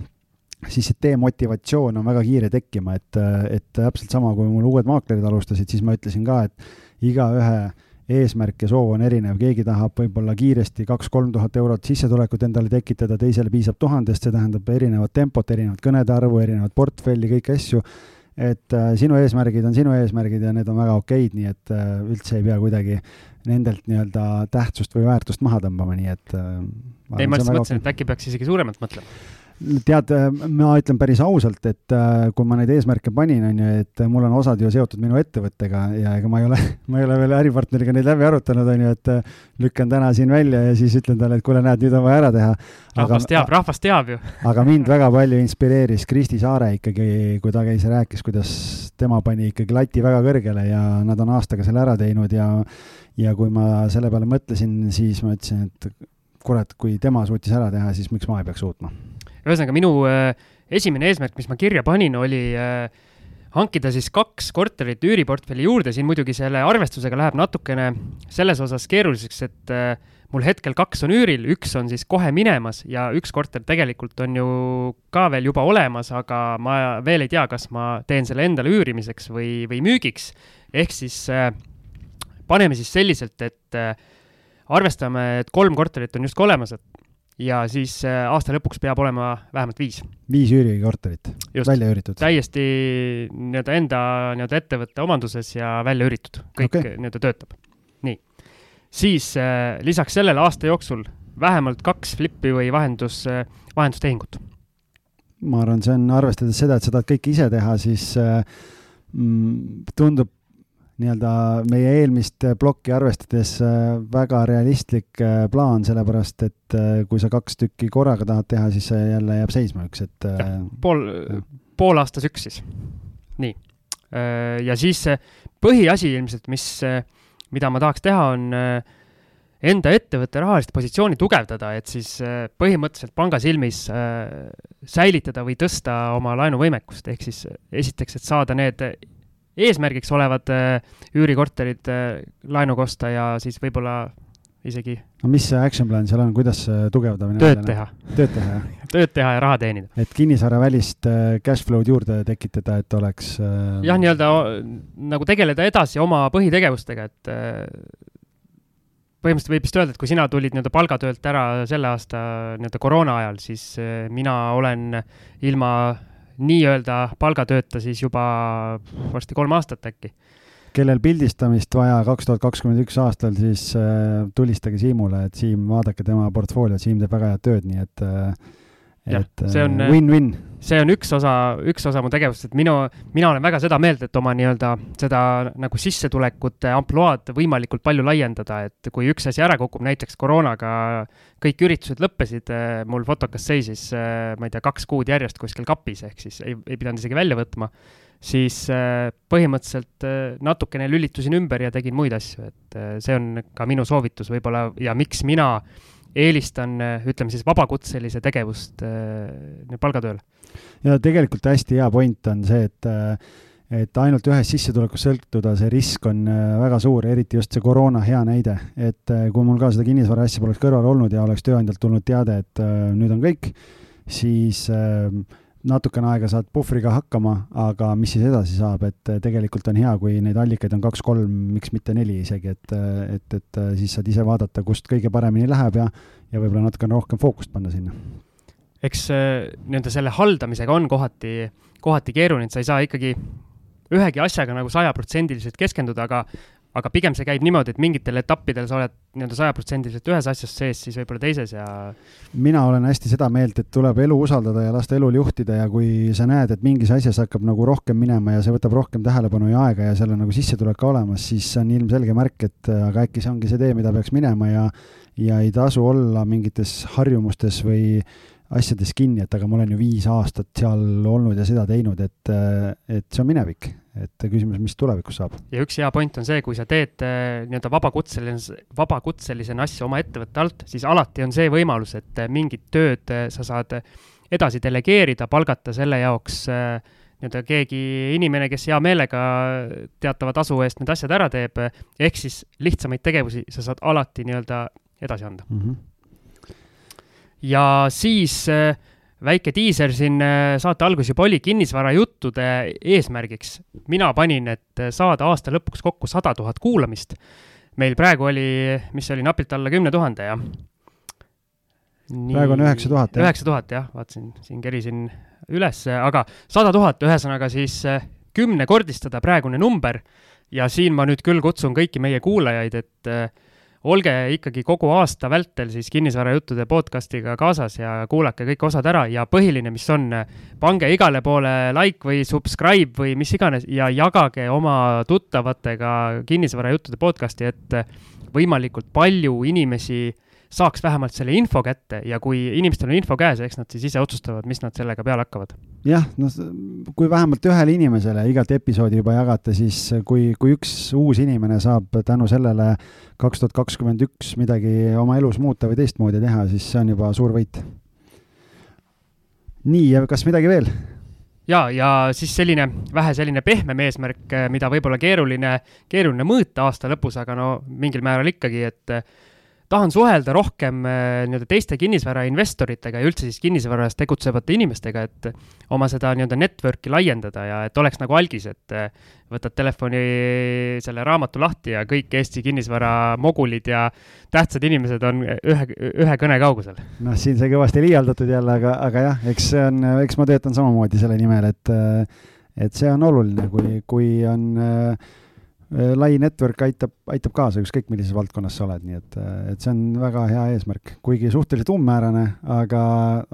siis see demotivatsioon on väga kiire tekkima, et, äh, et täpselt sama, kui mul uued maaklerid alustasid, siis ma ütlesin ka, et igaühe eesmärk ja soov on erinev, keegi tahab võib-olla kiiresti kaks-kolm tuhat eurot sissetulekut endale tekitada, teisele piisab tuhandest, see tähendab erinevat tempot, erinevat kõnede arvu, erinevat portfelli, kõiki asju. et äh, sinu eesmärgid on sinu eesmärgid ja need on väga okeid, nii et äh, üldse ei pea kuidagi nendelt nii-öelda tähtsust või väärtust maha tõmbama, nii et äh,. ei, ma lihtsalt mõtlesin, et äkki peaks isegi suuremalt mõtlema tead, ma ütlen päris ausalt, et äh, kui ma neid eesmärke panin, on ju, et mul on osad ju seotud minu ettevõttega ja ega ma ei ole, ma ei ole veel äripartneriga neid läbi arutanud, on ju, et äh, lükkan täna siin välja ja siis ütlen talle, et kuule, näed, nüüd on vaja ära teha. rahvas teab, rahvas teab ju aga mind väga palju inspireeris Kristi Saare ikkagi, kui ta käis ja rääkis, kuidas tema pani ikkagi lati väga kõrgele ja nad on aastaga selle ära teinud ja ja kui ma selle peale mõtlesin, siis ma ütlesin, et kurat, kui tema suutis ära teha, siis miks ma ei peaks suutma ühesõnaga, minu äh, esimene eesmärk, mis ma kirja panin, oli äh, hankida siis kaks korterit üüriportfelli juurde, siin muidugi selle arvestusega läheb natukene selles osas keeruliseks, et äh, mul hetkel kaks on üüril, üks on siis kohe minemas ja üks korter tegelikult on ju ka veel juba olemas, aga ma veel ei tea, kas ma teen selle endale üürimiseks või, või müügiks. ehk siis paneme siis selliselt, et arvestame, et kolm korterit on justkui olemas, et ja siis äh, aasta lõpuks peab olema vähemalt viis. viis üürikorterit välja üüritud? täiesti nii-öelda enda nii-öelda ettevõtte omanduses ja välja üüritud, kõik okay. nii-öelda töötab. nii, siis äh, lisaks sellele aasta jooksul vähemalt kaks flippi või vahendus äh,, vahendustehingut. ma arvan, see on, arvestades seda, et sa tahad kõike ise teha, siis äh, mm, tundub nii-öelda meie eelmist plokki arvestades äh, väga realistlik äh, plaan, sellepärast et äh, kui sa kaks tükki korraga tahad teha, siis see jälle jääb seisma üks, et. pool, pool aastas üks siis. nii. ja siis põhiasi ilmselt, mis, mida ma tahaks teha, on enda ettevõtte rahalist positsiooni tugevdada, et siis põhimõtteliselt panga silmis säilitada või tõsta oma laenuvõimekust, ehk siis esiteks, et saada need eesmärgiks olevad äh, üürikorterid äh, laenuga osta ja siis võib-olla isegi. no mis see action plan seal on, kuidas tugevdamine? tööd teha. tööd teha, jah? tööd teha ja raha teenida. et kinnisvaravälist äh, cash flow'd juurde tekitada, et oleks jah, nii-öelda nagu tegeleda edasi oma põhitegevustega, et põhimõtteliselt võib vist öelda, et kui sina tulid nii-öelda palgatöölt ära selle aasta nii-öelda koroona ajal, siis mina olen ilma nii-öelda palgatööta siis juba varsti kolm aastat äkki. kellel pildistamist vaja kaks tuhat kakskümmend üks aastal, siis äh, tulistage Siimule, et Siim, vaadake tema portfooliot, Siim teeb väga head tööd, nii et äh, et win-win. see on üks osa, üks osa mu tegevusest, et minu, mina olen väga seda meelt, et oma nii-öelda seda nagu sissetulekute ampluaad võimalikult palju laiendada, et kui üks asi ära kukub, näiteks koroonaga kõik üritused lõppesid, eh, mul fotokas seisis, ma ei tea, kaks kuud järjest kuskil kapis, ehk siis ei, ei pidanud isegi välja võtma, siis põhimõtteliselt natukene lülitusin ümber ja tegin muid asju, et see on ka minu soovitus võib-olla ja miks mina eelistan, ütleme siis vabakutselise tegevust palgatööl ja tegelikult hästi hea point on see, et et ainult ühest sissetulekust sõltuda, see risk on äh, väga suur, eriti just see koroona hea näide. et äh, kui mul ka seda kinnisvara asja poleks kõrval olnud ja oleks tööandjalt tulnud teade, et äh, nüüd on kõik, siis natukene aega saad puhvriga hakkama, aga mis siis edasi saab, et tegelikult on hea, kui neid allikaid on kaks-kolm, miks mitte neli isegi, et, et, et siis saad ise vaadata, kust kõige paremini läheb ja, ja võib-olla natukene rohkem fookust panna sinna. Eks nii-öelda selle haldamisega on kohati, kohati keeruline, et sa ei saa ikkagi ühegi asjaga nagu sajaprotsendiliselt keskenduda, aga aga pigem see käib niimoodi, et mingitel etappidel sa oled nii-öelda sajaprotsendiliselt ühes asjas sees, siis võib-olla teises ja mina olen hästi seda meelt, et tuleb elu usaldada ja lasta elul juhtida ja kui sa näed, et mingis asjas hakkab nagu rohkem minema ja see võtab rohkem tähelepanu ja aega ja seal on nagu sissetulek ka olemas, siis on ilmselge märk, et aga äkki see ongi see tee, mida peaks minema ja ja ei tasu olla mingites harjumustes või asjades kinni, et aga ma olen ju viis aastat seal olnud ja seda teinud, et, et see on minevik, et küsimus, mis tulevikus saab. ja üks hea point on see, kui sa teed äh, nii-öelda vabakutseline, vabakutselisena asju oma ettevõtte alt, siis alati on see võimalus, et äh, mingit tööd äh, sa saad edasi delegeerida, palgata selle jaoks nii-öelda keegi inimene, kes hea meelega teatava tasu eest need asjad ära teeb, ehk siis lihtsamaid tegevusi sa saad alati nii-öelda edasi anda mm. -hmm ja siis äh, väike diiser siin äh, saate alguses juba oli kinnisvarajuttude eesmärgiks. mina panin, et äh, saada aasta lõpuks kokku sada tuhat kuulamist. meil praegu oli, mis see oli, napilt alla kümne tuhande, jah. praegu on üheksa tuhat, jah? üheksa tuhat, jah, vaatasin, siin kerisin üles, aga sada tuhat, ühesõnaga siis kümnekordistada praegune number ja siin ma nüüd küll kutsun kõiki meie kuulajaid, et olge ikkagi kogu aasta vältel siis kinnisvarajuttude podcast'iga kaasas ja kuulake kõik osad ära ja põhiline, mis on, pange igale poole like või subscribe või mis iganes ja jagage oma tuttavatega kinnisvarajuttude podcast'i, et võimalikult palju inimesi saaks vähemalt selle info kätte ja kui inimestel on info käes, eks nad siis ise otsustavad, mis nad sellega peale hakkavad. jah, noh, kui vähemalt ühele inimesele igat episoodi juba jagate, siis kui, kui üks uus inimene saab tänu sellele kaks tuhat kakskümmend üks midagi oma elus muuta või teistmoodi teha, siis see on juba suur võit. nii, ja kas midagi veel? ja, ja siis selline vähe selline pehmem eesmärk, mida võib-olla keeruline, keeruline mõõta aasta lõpus, aga no mingil määral ikkagi, et tahan suhelda rohkem äh, nii-öelda teiste kinnisvarainvestoritega ja üldse siis kinnisvaras tegutsevate inimestega, et oma seda nii-öelda network'i laiendada ja et oleks nagu algis, et äh, võtad telefoni selle raamatu lahti ja kõik Eesti kinnisvara mogulid ja tähtsad inimesed on ühe, ühe kõne kaugusel. noh, siin sai kõvasti liialdatud jälle, aga, aga jah, eks see on, eks ma töötan samamoodi selle nimel, et et see on oluline, kui, kui on Äh, lai network aitab, aitab kaasa, ükskõik millises valdkonnas sa oled, nii et, äh, et see on väga hea eesmärk, kuigi suhteliselt umbmäärane, aga,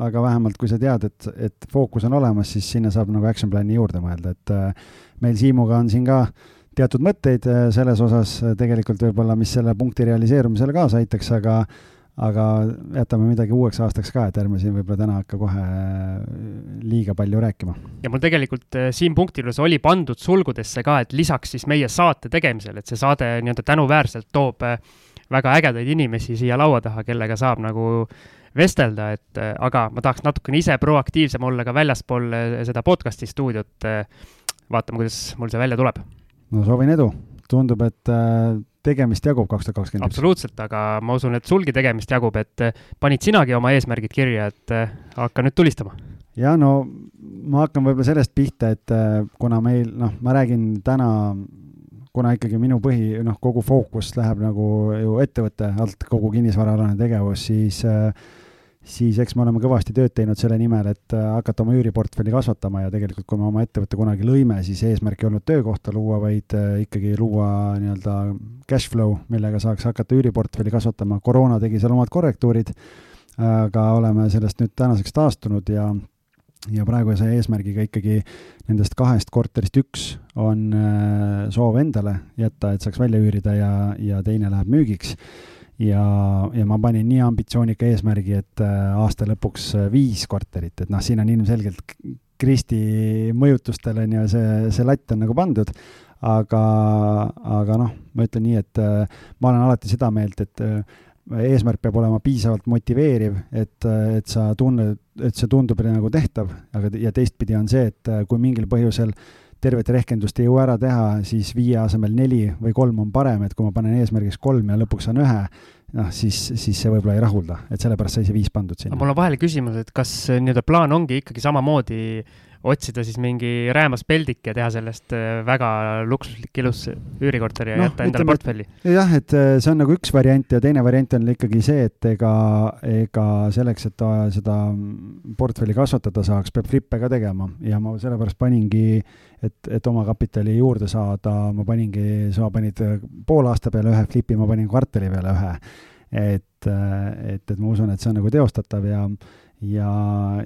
aga vähemalt kui sa tead, et, et fookus on olemas, siis sinna saab nagu action plan'i juurde mõelda, et äh, meil Siimuga on siin ka teatud mõtteid selles osas tegelikult võib-olla, mis selle punkti realiseerumisele kaasa aitaks, aga aga jätame midagi uueks aastaks ka, et ärme siin võib-olla täna hakka kohe liiga palju rääkima. ja mul tegelikult äh, siin punkti juures oli pandud sulgudesse ka, et lisaks siis meie saate tegemisel, et see saade nii-öelda tänuväärselt toob äh, väga ägedaid inimesi siia laua taha, kellega saab nagu vestelda, et äh, aga ma tahaks natukene ise proaktiivsem olla ka väljaspool seda podcast'i stuudiot. vaatame, kuidas mul see välja tuleb. no soovin edu, tundub, et tegemist jagub kaks tuhat kakskümmend üks? absoluutselt, aga ma usun, et sulgi tegemist jagub, et eh, panid sinagi oma eesmärgid kirja, et eh, hakka nüüd tulistama. ja no ma hakkan võib-olla sellest pihta, et eh, kuna meil, noh, ma räägin täna, kuna ikkagi minu põhi, noh, kogu fookus läheb nagu ju ettevõtte alt, kogu kinnisvaraalane tegevus, siis äh, siis eks me oleme kõvasti tööd teinud selle nimel, et äh, hakata oma üüriportfelli kasvatama ja tegelikult, kui me oma ettevõtte kunagi lõime, siis eesmärk ei olnud töökohta luua, vaid äh, ikkagi luua nii-öelda cash flow, millega saaks hakata üüriportfelli kasvatama. koroona tegi seal omad korrektuurid, aga oleme sellest nüüd tänaseks taastunud ja ja praeguse eesmärgiga ikkagi nendest kahest korterist üks on äh, soov endale jätta, et saaks välja üürida ja, ja teine läheb müügiks. Ja, ja ma panin nii ambitsioonika eesmärgi, et äh, aasta lõpuks äh, viis korterit, et noh, siin on ilmselgelt Kristi mõjutustel on ju see, see latt on nagu pandud, aga, aga noh, ma ütlen nii, et ma olen alati seda meelt, et eesmärk peab olema piisavalt motiveeriv, et, et sa tunned, et see tundub nagu tehtav, aga, ja teistpidi on see, et kui mingil põhjusel tervet rehkendust ei jõua ära teha, siis viie asemel neli või kolm on parem, et kui ma panen eesmärgiks kolm ja lõpuks saan ühe, noh, siis, siis see võib-olla ei rahulda, et sellepärast sai see viis pandud sinna. mul on vahele küsimus, et kas nii-öelda plaan ongi ikkagi samamoodi otsida siis mingi räämas peldik ja teha sellest äh, väga luksuslik ilus üürikorter ja no, jätta endale portfelli. jah, et äh, see on nagu üks variant ja teine variant on ikkagi see, et ega, ega selleks, et seda portfelli kasvatada saaks, peab flippe ka tegema ja ma sellepärast paningi, et, et oma kapitali juurde saada, ma paningi, sa panid poole aasta peale ühe flipi, ma panin kvartali peale ühe. et, äh, et, et ma usun, et see on nagu teostatav ja ja,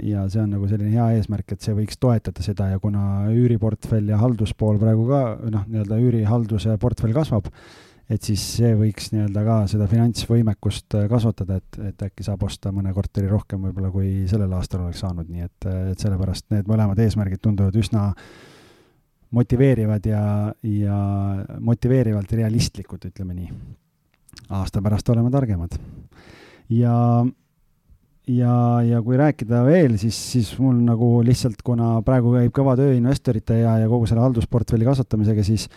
ja see on nagu selline hea eesmärk, et see võiks toetada seda ja kuna üüriportfell ja halduspool praegu ka noh, nii-öelda üürihalduse portfell kasvab, et siis see võiks nii-öelda ka seda finantsvõimekust äh, kasvatada, et, et äkki saab osta mõne korteri rohkem võib-olla, kui sellel aastal oleks saanud, nii et, et sellepärast need mõlemad eesmärgid tunduvad üsna motiveerivad ja, ja motiveerivalt realistlikud, ütleme nii. aasta pärast oleme targemad. ja ja, ja kui rääkida veel, siis, siis mul nagu lihtsalt, kuna praegu käib kõva töö investorite ja, ja kogu selle haldusportfelli kasvatamisega, siis,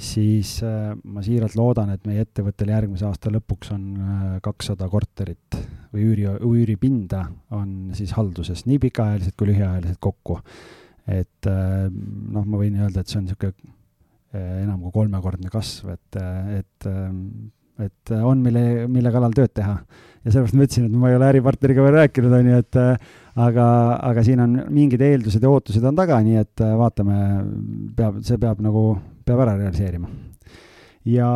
siis äh, ma siiralt loodan, et meie ettevõttel järgmise aasta lõpuks on äh, kakssada korterit või üüri, üüripinda on siis halduses, nii pikaajalised kui lühiajalised kokku. Et äh, noh, ma võin öelda, et see on niisugune äh, enam kui kolmekordne kasv, et, äh, et et on, mille, mille kallal tööd teha. ja sellepärast ma ütlesin, et ma ei ole äripartneriga veel rääkinud, on ju, et aga, aga siin on mingid eeldused ja ootused on taga, nii et vaatame, peab, see peab nagu, peab ära realiseerima. ja,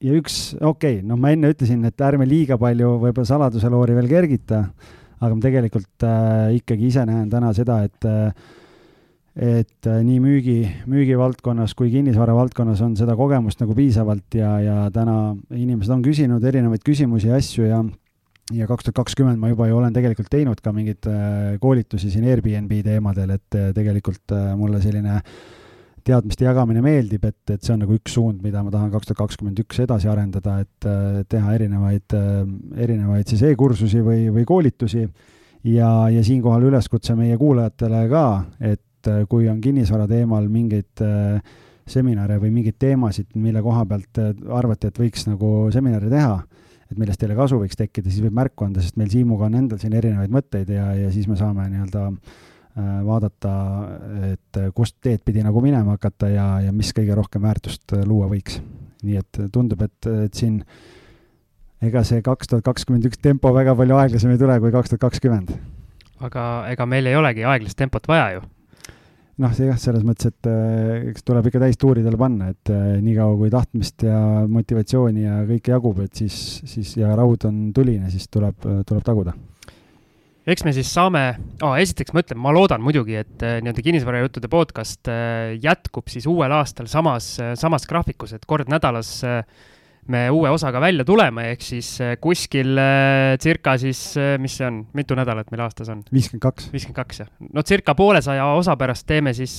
ja üks, okei okay,, noh, ma enne ütlesin, et ärme liiga palju võib-olla saladuse loori veel kergita, aga ma tegelikult äh, ikkagi ise näen täna seda, et äh, et äh, nii müügi, müügivaldkonnas kui kinnisvara valdkonnas on seda kogemust nagu piisavalt ja, ja täna inimesed on küsinud erinevaid küsimusi ja asju ja ja kaks tuhat kakskümmend ma juba ju olen tegelikult teinud ka mingeid äh, koolitusi siin Airbnb teemadel, et äh, tegelikult mulle selline teadmiste jagamine meeldib, et, et see on nagu üks suund, mida ma tahan kaks tuhat kakskümmend üks edasi arendada, et teha erinevaid, erinevaid siis e-kursusi või, või koolitusi. Ja, ja siinkohal üleskutse meie kuulajatele ka, et äh, kui on kinnisvara teemal mingeid äh, seminare või mingeid teemasid, mille koha pealt äh, arvate, et võiks nagu seminari teha, et millest teile kasu võiks tekkida, siis võib märku anda, sest meil Siimuga on endal siin erinevaid mõtteid ja, ja siis me saame nii-öelda vaadata, et kust teed pidi nagu minema hakata ja, ja mis kõige rohkem väärtust luua võiks. nii et tundub, et, et siin ega see kaks tuhat kakskümmend üks tempo väga palju aeglasem ei tule kui kaks tuhat kakskümmend. aga ega meil ei olegi aeglast tempot vaja ju noh, see jah, selles mõttes, et äh, eks tuleb ikka täistuuridele panna, et äh, niikaua kui tahtmist ja motivatsiooni ja kõike jagub, et siis, siis ja raud on tuline, siis tuleb, tuleb taguda eks me siis saame oh,, esiteks ma ütlen, ma loodan muidugi, et äh, nii-öelda kinnisvarajuttude podcast äh, jätkub siis uuel aastal samas äh,, samas graafikus, et kord nädalas me uue osaga välja tuleme, ehk siis kuskil circa siis, mis see on, mitu nädalat meil aastas on? viiskümmend kaks. viiskümmend kaks, jah. no circa poolesaja osa pärast teeme siis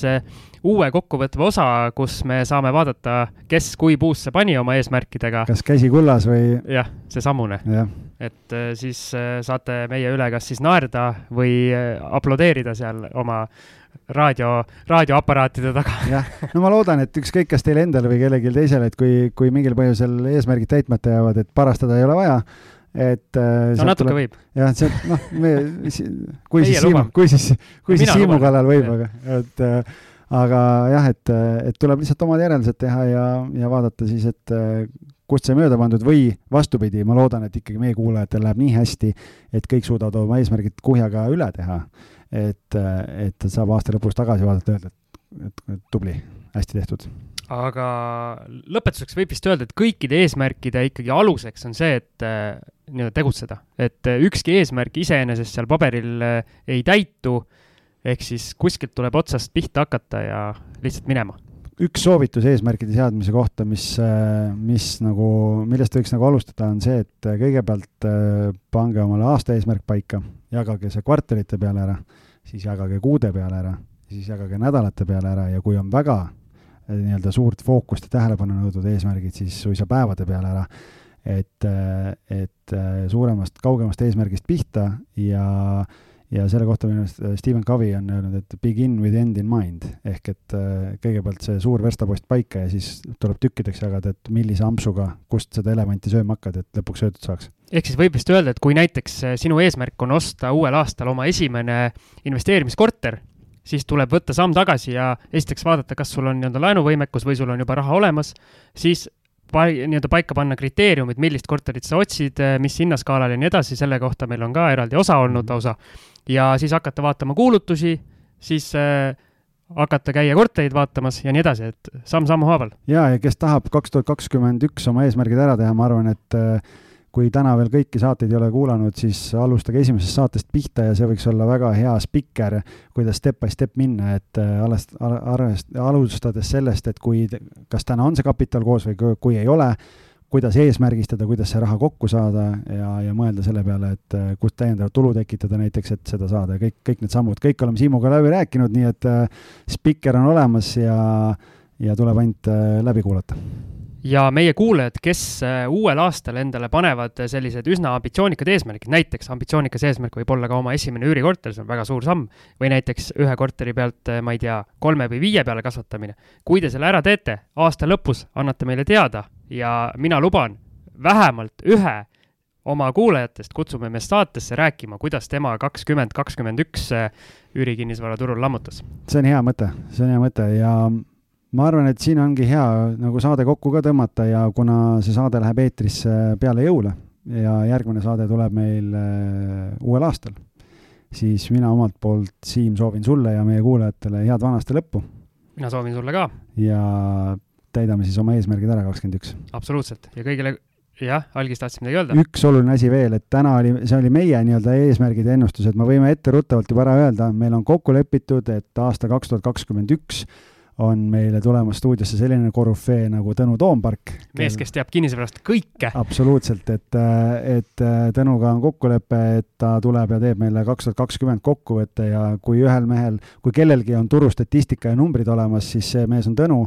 uue kokkuvõtva osa, kus me saame vaadata, kes kui puusse pani oma eesmärkidega. kas käsi kullas või? jah, seesamune ja.. Et siis saate meie üle kas siis naerda või aplodeerida seal oma raadio, raadioaparaatide taga. jah, no ma loodan, et ükskõik, kas teile endale või kellelgi teisele, et kui, kui mingil põhjusel eesmärgid täitmata jäävad, et parastada ei ole vaja, et äh, no natuke tuleb, võib. jah, see, noh, me, kui siis Siimu, kui siis, kui siis Siimu kallal võib, aga, et äh, aga jah, et, et tuleb lihtsalt omad järeldused teha ja, ja vaadata siis, et kust sai mööda pandud või vastupidi, ma loodan, et ikkagi meie kuulajatel läheb nii hästi, et kõik suudavad oma eesmärgid kuhjaga üle teha et, et saab aasta lõpus tagasi vaadata öelda, et, et tubli, hästi tehtud. aga lõpetuseks võib vist öelda, et kõikide eesmärkide ikkagi aluseks on see, et äh, nii-öelda tegutseda, et äh, ükski eesmärk iseenesest seal paberil äh, ei täitu. ehk siis kuskilt tuleb otsast pihta hakata ja lihtsalt minema. Üks soovitus eesmärkide seadmise kohta, mis, mis nagu, millest võiks nagu alustada, on see, et kõigepealt pange omale aasta eesmärk paika, jagage see kvartalite peale ära, siis jagage kuude peale ära, siis jagage nädalate peale ära ja kui on väga nii-öelda suurt fookust ja tähelepanu nõudvad eesmärgid siis suisa päevade peale ära. et, et suuremast, kaugemast eesmärgist pihta ja, ja selle kohta minu arust Stephen Covey on öelnud, et begin with end in mind. Ehk et kõigepealt see suur verstapost paika ja siis tuleb tükkideks jagada, et millise ampsuga, kust seda elevanti sööma hakkad, et lõpuks söödud saaks. Ehk siis võib vist öelda, et kui näiteks sinu eesmärk on osta uuel aastal oma esimene investeerimiskorter siis tuleb võtta samm tagasi ja esiteks vaadata, kas sul on nii-öelda laenuvõimekus või sul on juba raha olemas, siis nii-öelda paika panna kriteeriumid, millist korterit sa otsid, mis hinnaskaalal ja nii edasi, selle kohta meil on ka eraldi osa olnud mhm. lausa. ja siis hakata vaatama kuulutusi, siis äh, hakata käia korterid vaatamas ja nii edasi, et samm-sammu haaval. ja, ja kes tahab kaks tuhat kakskümmend üks oma eesmärgid ära teha, ma arvan, et äh, kui täna veel kõiki saateid ei ole kuulanud, siis alustage esimesest saatest pihta ja see võiks olla väga hea spikker, kuidas step by step minna, et äh, alles, arvest-, alustades sellest, et kui, kas täna on see kapital koos või kui ei ole, kuidas eesmärgistada, kuidas see raha kokku saada ja, ja mõelda selle peale, et äh, kust täiendavat tulu tekitada näiteks, et seda saada. Ja kõik, kõik need sammud, kõik oleme Siimuga läbi rääkinud, nii et äh, spikker on olemas ja, ja tuleb ainult läbi kuulata ja meie kuulajad, kes äh, uuel aastal endale panevad sellised üsna ambitsioonikad eesmärgid, näiteks ambitsioonikas eesmärk võib olla ka oma esimene üürikorter, see on väga suur samm, või näiteks ühe korteri pealt, äh, ma ei tea, kolme või viie peale kasvatamine. kui te selle ära teete, aasta lõpus annate meile teada ja mina luban, vähemalt ühe oma kuulajatest kutsume me saatesse rääkima, kuidas tema kakskümmend, kakskümmend üks äh, üürikinnisvaraturul lammutas. see on hea mõte, see on hea mõte ja ma arvan, et siin ongi hea nagu saade kokku ka tõmmata ja kuna see saade läheb eetrisse peale jõule ja järgmine saade tuleb meil äh, uuel aastal, siis mina omalt poolt, Siim, soovin sulle ja meie kuulajatele head vana aasta lõppu. mina soovin sulle ka. ja täidame siis oma eesmärgid ära, kakskümmend üks. absoluutselt ja kõigile jah, algis tahtsid midagi öelda? üks oluline asi veel, et täna oli, see oli meie nii-öelda eesmärgid ja ennustused, me võime etteruttavalt juba ära öelda, meil on kokku lepitud, et aasta kaks tuhat kakskümmend üks on meile tulemas stuudiosse selline korüfee nagu Tõnu Toompark. mees, kes teab kinnisvarast kõike. absoluutselt, et, et Tõnuga on kokkulepe, et ta tuleb ja teeb meile kaks tuhat kakskümmend kokkuvõtte ja kui ühel mehel, kui kellelgi on turustatistika ja numbrid olemas, siis see mees on Tõnu,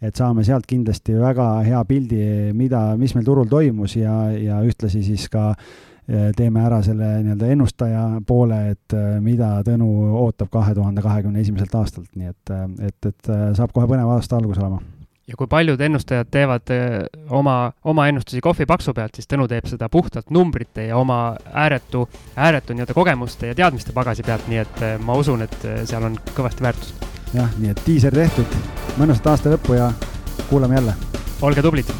et saame sealt kindlasti väga hea pildi, mida, mis meil turul toimus ja, ja ühtlasi siis ka äh, teeme ära selle nii-öelda ennustaja poole, et äh, mida Tõnu ootab kahe tuhande kahekümne esimeselt aastalt, nii et, äh, et, et äh, saab kohe põnev aasta algus olema. Ja kui paljud ennustajad teevad oma, oma ennustusi kohvipaksu pealt, siis Tõnu teeb seda puhtalt numbrite ja oma ääretu, ääretu nii-öelda kogemuste ja teadmiste pagasi pealt, nii et ma usun, et seal on kõvasti väärtust. jah, nii et diiser tehtud, mõnusat aasta lõppu ja kuulame jälle. olge tublid